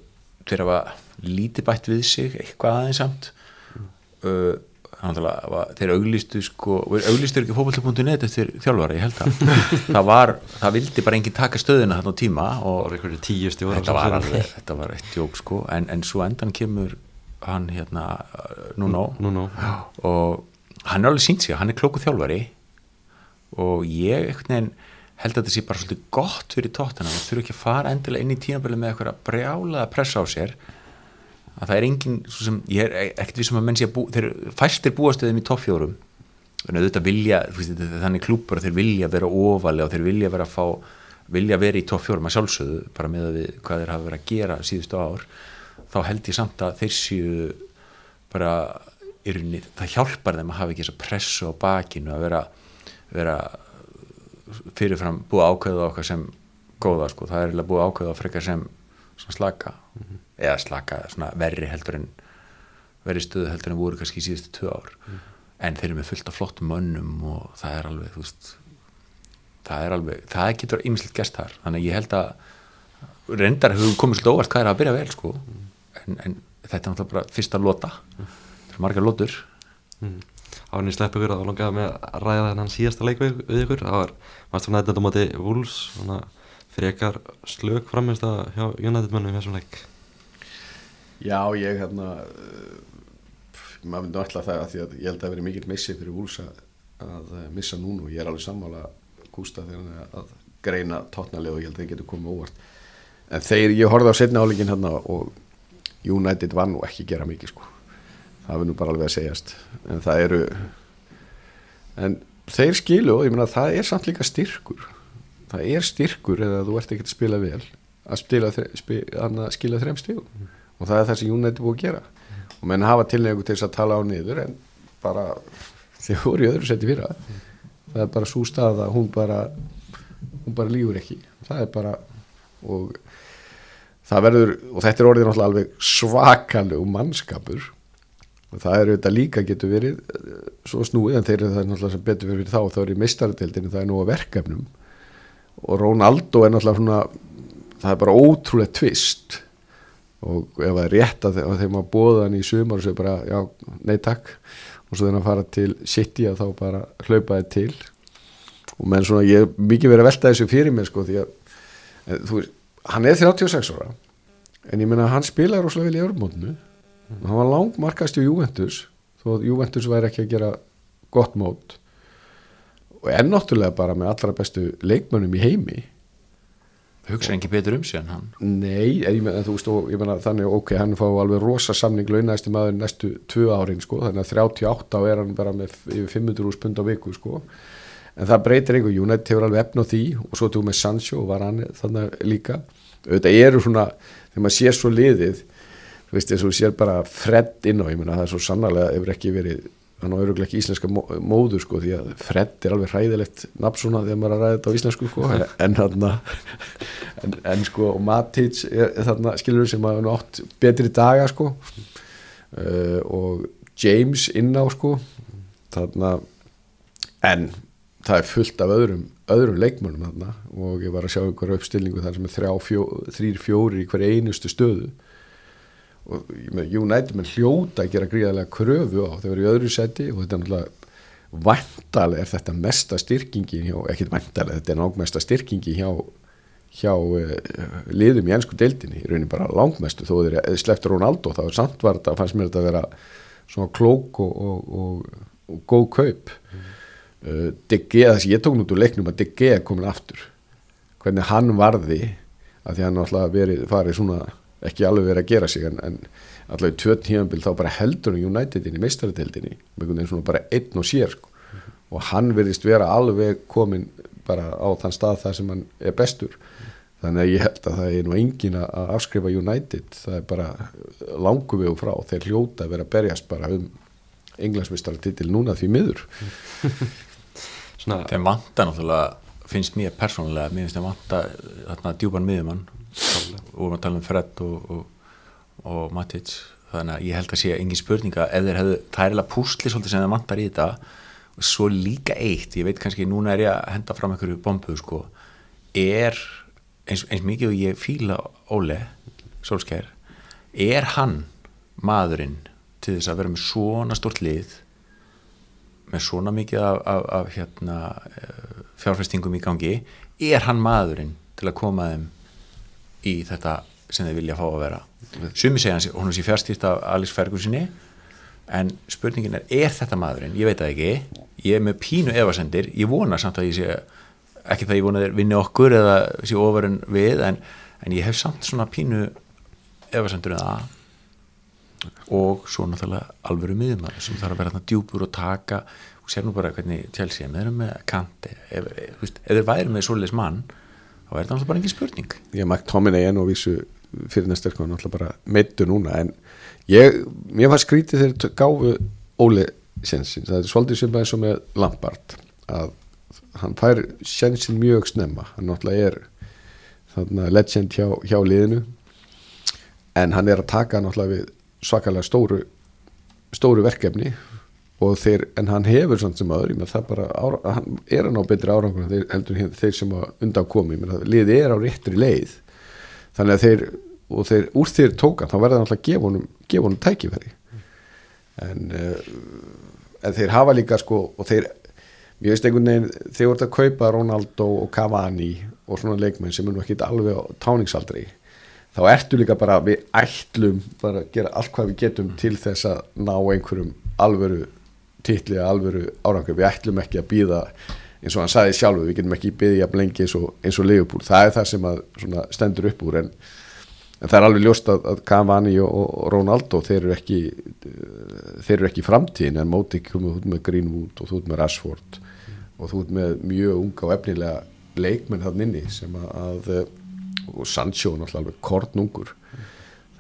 þeir hafa lítið bætt við sig eitthvað aðeins samt. Uh, þeir auglistu sko, auglistu ekki fókbalta.net eftir þjálfara, ég held að [laughs] það var, það vildi bara enginn taka stöðina þarna á tíma og þetta var, alveg, þetta var eitt jók sko, en, en svo endan kemur hann hérna Nuno. Nuno. og hann er alveg sínt sig, hann er klóku þjálfari. Og ég einhvern veginn held að þetta sé bara svolítið gott fyrir tóttana, það þurfa ekki að fara endilega inn í tímabili með eitthvað brjálaða pressa á sér. Að það er engin sem, ég er ekkert við sem að menn sé að bú, þeir fæstir búastöðum í toppfjórum þannig að klúpar þeir vilja vera ofalega og þeir vilja vera að fá vilja vera í toppfjórum að sjálfsögðu bara með að við hvað þeir hafa verið að gera síðustu ár þá held ég samt að þeir séu bara yrni, það hjálpar þeim að hafa ekki þess að pressu á bakinu að vera, vera fyrirfram búið ákveða okkar sem góða sko, það er búið ákveða frekar sem slaka mm -hmm. eða slaka, verri heldur en verri stöðu heldur en voru kannski í síðustu tvö ár. Mm -hmm. en þeir eru með fullt af flottum mönnum og það er alveg, veist það er alveg, það getur ymslitt gest þar, þannig ég held að reyndar hefur komið svolítið óvart hvað er að byrja vel sko. En, en þetta er náttúrulega bara fyrsta lota. Þetta er margar lotur hann í slepp ykkur að langaði með að ræða þennan síðasta leik við, við ykkur. Það var Master United á móti Wolves svona frekar slög framist að hjá United mönnum í þessum leik? Já, ég hérna uh, maður myndi alltaf það að því að ég held að það veri mikill missi fyrir Wolves að, að missa núna og ég er alveg sammála Gústa þegar hann að greina tótnalið og ég held að það getur komið óvart. En þeir, ég horfði á setna áleikin hérna og United var nú ekki gera mikið sko það verður nú bara alveg að segjast. En það eru en þeir skilu og ég meina það er samt líka styrkur. Það er styrkur eða þú ert ekki að spila vel að, spila, spila, að skila stígum mm. og það er það sem United búið að gera. Og menn hafa tilnegu til þess að tala á niður en bara þeir voru í öðru seti fyrra. Það er bara svo stað að hún bara hún bara lífur ekki. Það er bara og það verður og þetta er orðið náttúrulega alveg svakalegu mannskapur það er auðvitað líka getur verið eh, svo snúið en þeir eru það náttúrulega sem betur verið þá þá er í mistaradeildinu það er nú að verkefnum. Og Rónaldó er náttúrulega svona það er bara ótrúlega tvist. Og ef það er rétt að þegar maður bóða hann í sumar og segja bara já, nei takk. Og svo hann fara til City að þá bara hlaupa þið til. Og menn svona ég hef mikið verið að velta þessu fyrir mér sko því að þú veist hann er 36 ára en ég menna hann spilaði rosalega vel í örmótnu mm. hann var langmarkast í Juventus þó að Juventus væri ekki að gera gott mót. Og ennáttúrulega bara með allra bestu leikmönnum í heimi. Hugsa ekki betur um sig en hann. Nei, en ég menna þú veist og ég menna þannig ok, hann fá alveg rosa samning launæðist í maður næstu tvö árin sko þannig að 38 á er hann bara með yfir 500 úr spund á viku sko. En það breytir einhver, United hefur alveg efn á því og svo tók með Sancho og var hann þannig líka, auðvitað eru svona þegar maður sér svo liðið þú veist að þú sér bara Fred inn á ég menna það er svo sannarlega, hefur ekki verið hann á öruglega ekki íslenska móður sko því að Fred er alveg hræðilegt nafn svona þegar maður er að ræða þetta á íslensku sko. En þarna en, en sko og er þarna skilur sem að hann átt betri daga sko. Uh, og James inn á sko. Þarna en það er fullt af öðrum, öðrum leikmönum þarna. Og ég var að sjá einhverja uppstillingu þar sem er þrjá, fjó, þrýr, fjóri í hverja einustu stöðu og United menn hljóta að gera gríðarlega kröfu á þegar í öðru seti og þetta er náttúrulega vantalega er þetta mesta styrkingi hjá, ekkert vantalega, þetta er náttúrulega styrkingi hjá, hjá uh, liðum í ennsku deildinni, í raunin bara langmestu þó þeir Ronaldo þá er samt var þetta, fannst mér þetta að vera svona klók og, og, og, og góð kaup. Mm uh, De Gea, þess að ég tók nút úr leiknum að Gea er komin aftur. Hvernig hann varði að því hann alltaf verið farið svona ekki alveg verið að gera sig en, en í tvö tímanbíl þá bara heldur Unitedin í meistaradeildinni með einhvern veginn svona bara einn og sér sko. mm -hmm. og hann verðist vera alveg komin bara á þann stað þar sem hann er bestur þannig að ég held að það er nú engin að afskrifa United, það er bara langu við og frá, þeir hljóta að vera að berjast bara um englansmistaratitil núna því miður Svona... Þeim vanta náttúrulega finnst mér persónulega, mér finnst þeim vanta þarna djúban miðjumann og við erum að tala um Fred og, og, og Matic, þannig að ég held að sé engin spurninga, ef þeir hefðu það er eða púsli svolítið sem þeim vantar í þetta. Og svo líka eitt, ég veit kannski núna er ég að henda fram einhverju bombu sko, er eins, eins mikið og ég fíla Óle Solskjær, er hann maðurinn til þess að vera með svona stort lið með svona mikið af, af, af hérna, eh, fjárfæstingum í gangi er hann maðurinn til að koma þeim í þetta sem þeir vilja fá að vera. Sumi segja hans, hún er sér fjárstýrt af Alex Fergusoni en spurningin er, er þetta maðurinn? Ég veit það ekki. Ég er með pínu evasendir, ég vona samt að ég sé ekki það ég vona þeir vinni okkur eða sé ofurinn við en, en ég hef samt svona pínu evasendur en það. Og svo náttúrulega alvöru miðumar sem þarf að vera þarna djúpur og taka. Og sér nú bara hvernig er með þeirra með kanti ef, ef, ef þeir væri með svoleiðis mann þá er það náttúrulega bara engin spurning? Ég mækt Tominei enn og vísu fyrir næstu sko náttúrulega bara meittu núna en ég, mér var skrítið þegar gáfu Óli sensin, það er svolítið sem eins og með Lampard að hann fær sensin mjög snemma. Hann náttúrulega er þarna legend hjá, hjá liðinu en hann er að taka náttúrulega við svakalega stóru stóru verkefni þeir, en hann hefur svona sem aður það bara, ára, hann er hann á betri árangur þeir, heldur þeir sem undan komi liði er á réttri leið. Þannig að þeir og þeir úr þeir tókan þá verða hann alltaf að gefa honum, gefa honum tækifæri. En uh, en þeir hafa líka sko og þeir, ég veist einhvern veginn þeir voru að kaupa Ronaldo og Cavani og svona leikmenn sem er nú ekki alveg á táningsaldri. Þá ertu líka bara, við ætlum bara að gera allt hvað við getum til þess að ná einhverjum alvöru titli að alvöru árangur, við ætlum ekki að býða eins og hann sagði sjálfu, við getum ekki býðið jafn lengi eins og, eins og Leopold, það er það sem að svona, stendur upp úr en, en það er alveg ljóst að, að Cavani og, og Ronaldo þeir eru ekki þeir eru ekki framtíðin en móti komið út með Greenwood og þú út með Rashford og þú út með mjög unga og efnilega leikmenn þann inni sem að, að og Sancho náttúrulega alveg kornungur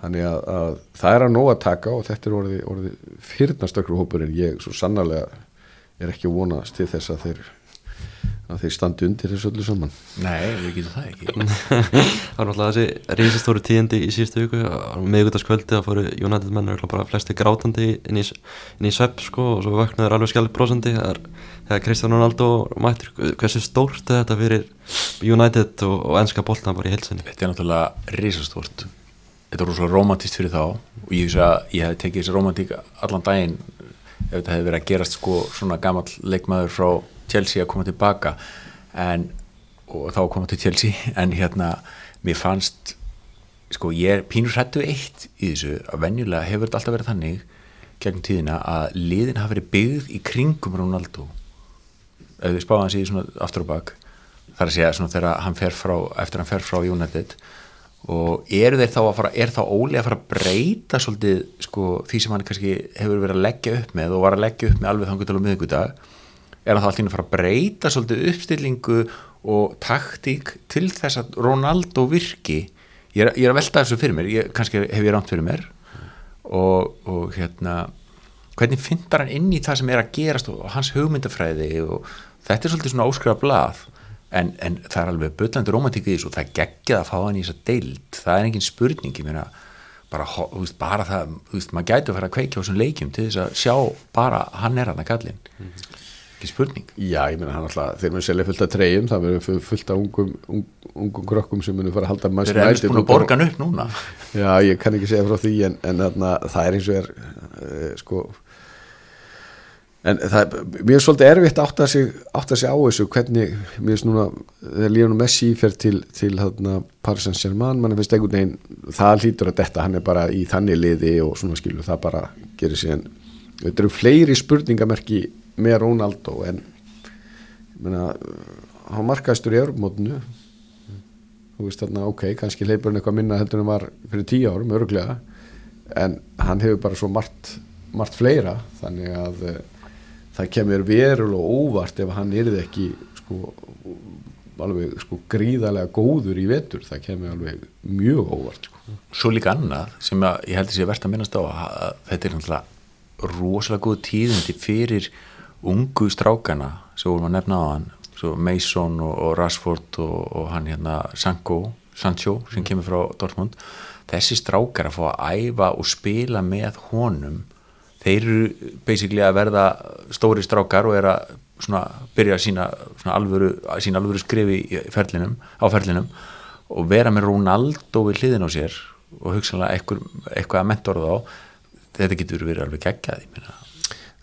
þannig að, að það er að nóg að taka og þetta er orðið, orðið fyrnastökru hópur en ég svo sannarlega er ekki að vonast til þess að þeir að þeir standi undir þessu öllu saman. Nei, við getum það ekki. [laughs] Það var náttúrulega þessi reysastóru tíðindi í síðustu viku. Meðgutaskvöldi að fóru United menn bara flesti grátandi inn í, inn í svepp sko og svo vöknuður alveg skjálfbrósandi þegar Kristján Ronaldo mættir hversu stórt er þetta fyrir United og, og ennska boltan bara í helsinni Þetta er náttúrulega reysastórt Þetta er svo romantist fyrir þá og ég, ég hef tekið þessi romantík allan daginn ef þetta hefði verið að gerast sko svona gammal leikmaður frá Chelsea að koma tilbaka. En, og þá koma til Chelsea [laughs] en hérna, mér fannst sko, ég pínur hrættu eitt í þessu, að venjulega hefur þetta alltaf verið þannig gegn tíðina að liðin hafa verið byggð í kringum Ronaldo. Ef við spáðum hans í svona aftur og bak þar að segja svona þegar hann fer frá eftir hann fer frá United og eru þeir þá að fara, er þá Óli að fara að breyta svolítið sko því sem hann kannski hefur verið að leggja upp með og var að leggja upp með alveg þangu til og miðugudag er hann þá alltaf að fara að breyta svolítið uppstillingu og taktík til þess að Ronaldo virki? Ég er, ég er að velta þessu fyrir mér ég, kannski hef ég rámt fyrir mér. Og, og hérna hvernig fyndar hann inn í það sem er að gerast og hans hugmyndafræði og þetta er svolítið svona óskrifa blað en, en það er alveg byllandi romantík í þessu og það geggjað að fá hann í þess að deilt það er engin spurning, ég meina bara, veist, bara það, veist, maður gæti að fara að kveikja á þessum leikjum til þess að sjá bara hann er hann að kallin mm -hmm. ekki spurning. Já, ég meina hann alltaf, þeir munu selja fullt af treyjum það verður fullt af ungum, ungum, ungum krökkum sem munu fara að halda maður Þeir eru búin að borga hann upp núna. Já, ég kann ekki segja frá því en, en þarna, það er eins og er uh, sko en það, mér er svolítið erfitt að sig, átt að sig á þessu hvernig, mér finnst núna þegar Lionel Messi fer til, til hérna, Paris Saint-Germain, mann finnst einhvern veginn það hlýtur að detta, hann er bara í þannig liði og svona skilu, það bara gerir síðan, þetta eru fleiri spurningamerki með Ronaldo en menna, hann markaðistur í örmótnu þú veist þarna, ok, kannski leipur hann eitthvað minna heldur en var fyrir tíu árum, öruglega en hann hefur bara svo margt, margt fleira, þannig að það kemur verulega óvart ef hann erði ekki sko, alveg sko, gríðarlega góður í vetur, það kemur alveg mjög óvart sko. Svo líka annað sem að, ég held að sé verðt að minnast á að þetta er náttúrulega rosalega góð tíðindi fyrir ungu strákana sem vorum að nefna á hann Mason og, og Rashford og, og hann hérna Sanko, Sancho sem kemur frá Dortmund. Þessi strákar að fá að æfa og spila með honum þeir eru basically að verða stóri strákar og er að svona byrja sína alvöru, sína alvöru skrifi ferlinum, á ferlinum og vera með Ronaldo við hliðin á sér og hugsanlega eitthvað, eitthvað að mentora þá þetta getur verið alveg geggjað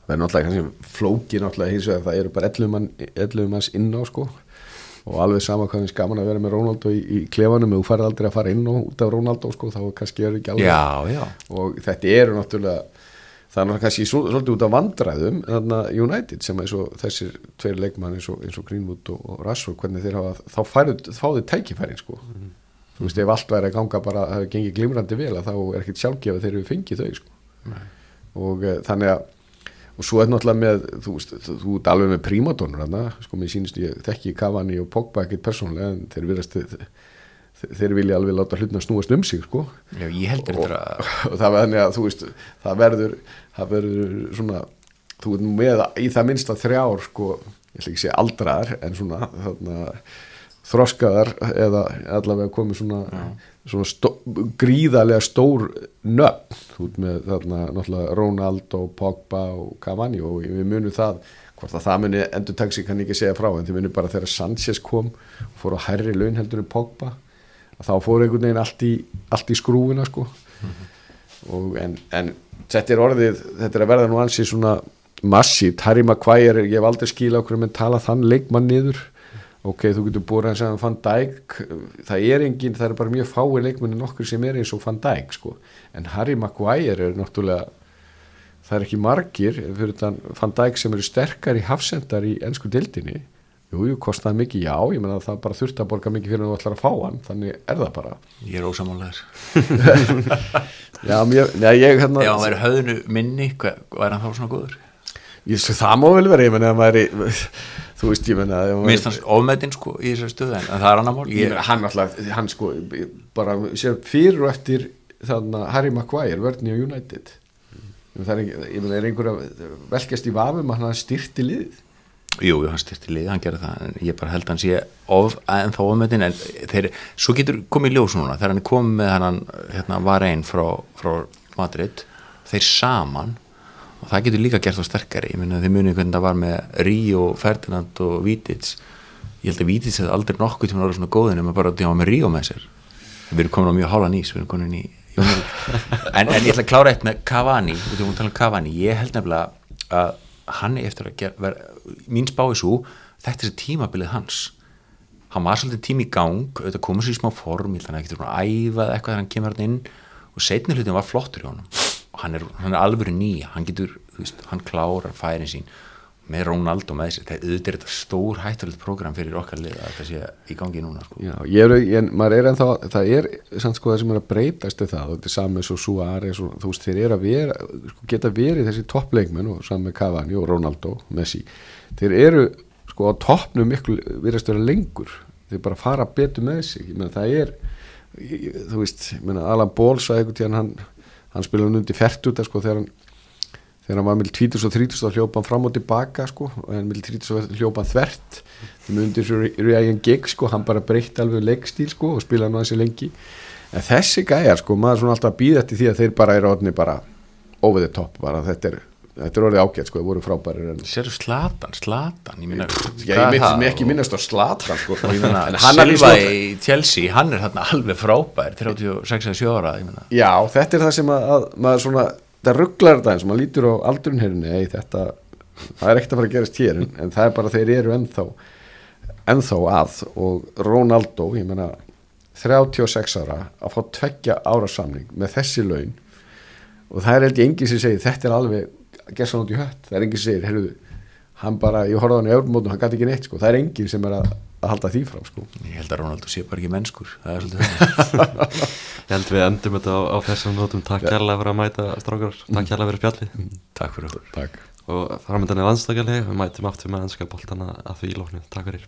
það er náttúrulega kannski flóki náttúrulega hins vegar það eru bara 11 mann, manns inn á sko. Og alveg sama hvað finnst gaman að vera með Ronaldo í, í klefanum og þú farið aldrei að fara inn á út af Ronaldo sko þá kannski er ekki alveg. Já, já. og þetta eru náttúrulega það er kannski svolítið út af vandræðum United sem er svo þessir tveir leikmann eins og, eins og Greenwood og, og Rashford hvernig þeir hafa, þá færðu fáðu tækifærin sko mm. þú veist ef allt væri að ganga bara að það hefur gengið glimrandi vel þá er ekkert sjálfgefið þegar við fengið þau sko Nei. og uh, þannig að og svo er náttúrulega með þú veist, þú ert alveg með prímadónur sko mér sínist ég þekki Cavani og Pogba ekkert persónulega en þeir virðast þeir vilja alveg láta hlutina snúast um sig sko. Já, þetta og, [laughs] og það verður að veist það verður, það verður svona þú veist með í það minnst að þrjár sko, ég ætla ekki að segja aldraðar en svona þarna, þroskaðar eða allavega komið svona, svona stó, gríðarlega stór nöfn. Þú veist með þarna náttúrulega Ronaldo, Pogba og Cavani og við munum það hvort að það muni endur taksi kann ekki segja frá en þið munum bara þegar Sanchez kom og fór á herri laun heldur en Pogba þá fór einhvern veginn allt í, allt í skrúfina sko. Mm -hmm. en, en þetta er orðið þetta er að verða nú ansi svona massíft, Harry Maguire ég hef aldrei skila okkur með tala þann leikmann niður. Ok, þú getur búið að segja Van Dijk, það er engin það er bara mjög fái leikmanni nokkur sem er eins og Van Dijk sko, en Harry Maguire er náttúrulega það er ekki margir fyrir þann Van Dijk sem eru sterkar í hafsendar í ennsku dildinni jú, jú, kostaði mikið, já, ég menna það bara þurfti að borga mikið fyrir að þú ætlar að fá hann þannig er það bara. Ég er ósamálaður [laughs] já, mér, já, ég hérna hann væri höfðinu minni, hvað væri hann þá svona góður? ég, svo, það má vel vera, ég menna að er þú veist, ég menna að finnst hans ofmetin sko í þessari stöðu en það er annar mál. Ég hann alltaf, hann sko bara sér fyrir og eftir þannig að Harry Maguire vörðni á United. Það er, er einhver að velkjast í vafum að hann styrti liðið Jú, hann styrti liði, hann gerði það en ég bara held að hann sé of, en þá ofmetin en þeir, svo getur komið ljós núna þegar hann komið með hann hérna, var einn frá, frá Madrid þeir saman og það getur líka gert þá sterkari. Ég meina þið munið hvernig það var með Ríó, Ferdinand og Vítids ég held að Vítids hefði aldrei nokkuð tíma orðið svona góðin en bara því að hann var með Ríó með sér. Við erum komin á mjög hála nýs við erum komin í [laughs] en, en ég ætla að klára eitt með Cavani um Cavani. Ég held nefnilega að hann er eftir að gera, vera, mín spái svo þetta er tímabilið hans. Hann var svolítið tími í gang auðvitað komið sér í smá form, held að hann ekkert að æfa eitthvað þegar hann kemur hann inn. Og setni hlutin var flottur í honum. Og hann er, er alvöru nýja, hann getur þú veist, hann klárar færin sín með Ronaldo með sér, það auðvitað er þetta stór hættulegt program fyrir okkar lið að þetta sé í gangi núna sko. Já, ég er, ég, er ennþá, það er samt sko það sem er að breytast við það, þetta er saman svo Suárez og þú veist, þeir eru að vera sko, geta verið þessi toppleikmenn og saman með Cavani og Ronaldo, Messi. Þeir eru sko á toppnum miklu virðast vera lengur, þeir bara fara betur með sig, meina það er ég, þú veist, meina Alan Ball sagði einhvern tíðan hann, hann spila hann undir fertuta sko þegar hann þegar hann var með 20 og 30 þá hljópa hann fram og tilbaka sko, en með 30 og hljópa hann þvert þeim undir svo Ryan Giggs sko, hann bara breytti alveg leikstíl sko og spilaði hann aðeins lengi en þessi gæjar sko, maður svona alltaf býða til því að þeir bara eru orðni bara over the top, bara þetta er þetta er orðið ágætt sko, það voru frábærir en Sérðu Slatan, Slatan ég, meina, ég, ég myndi mér ekki minnast á Slatan sko, hann Silva í Chelsea, hann er þarna alveg frábær 36-7 ára. Já, þetta er það sem að, að maður svona, það rugglar þetta eins og maður lítur á aldrun hérni, ei þetta það er ekkert að fara að gerast hér en, en það er bara þeir eru ennþá ennþá að. Og Ronaldo, ég meina 36 ára að fá tveggja ára samning með þessi laun. Og það er held ég enginn sem segir þetta er alveg gessan út í hött, það er enginn sem segir heyrðu, hann bara, ég horfði á hann í öfnumótum hann gæti ekki neitt, sko, það er enginn sem er að, að halda því fram, sko. Ég held að Ronaldo sé bara ekki mennskur. Er [laughs] Ég held við endum þetta á, á þessum nótum. Takk kærlega fyrir að mæta strákar. Takk kærlega fyrir spjallið. Takk fyrir okkur. Takk. Og framöndan er landstakali Við mætum aftur með ennska boltana að því lóknu Takk fyrir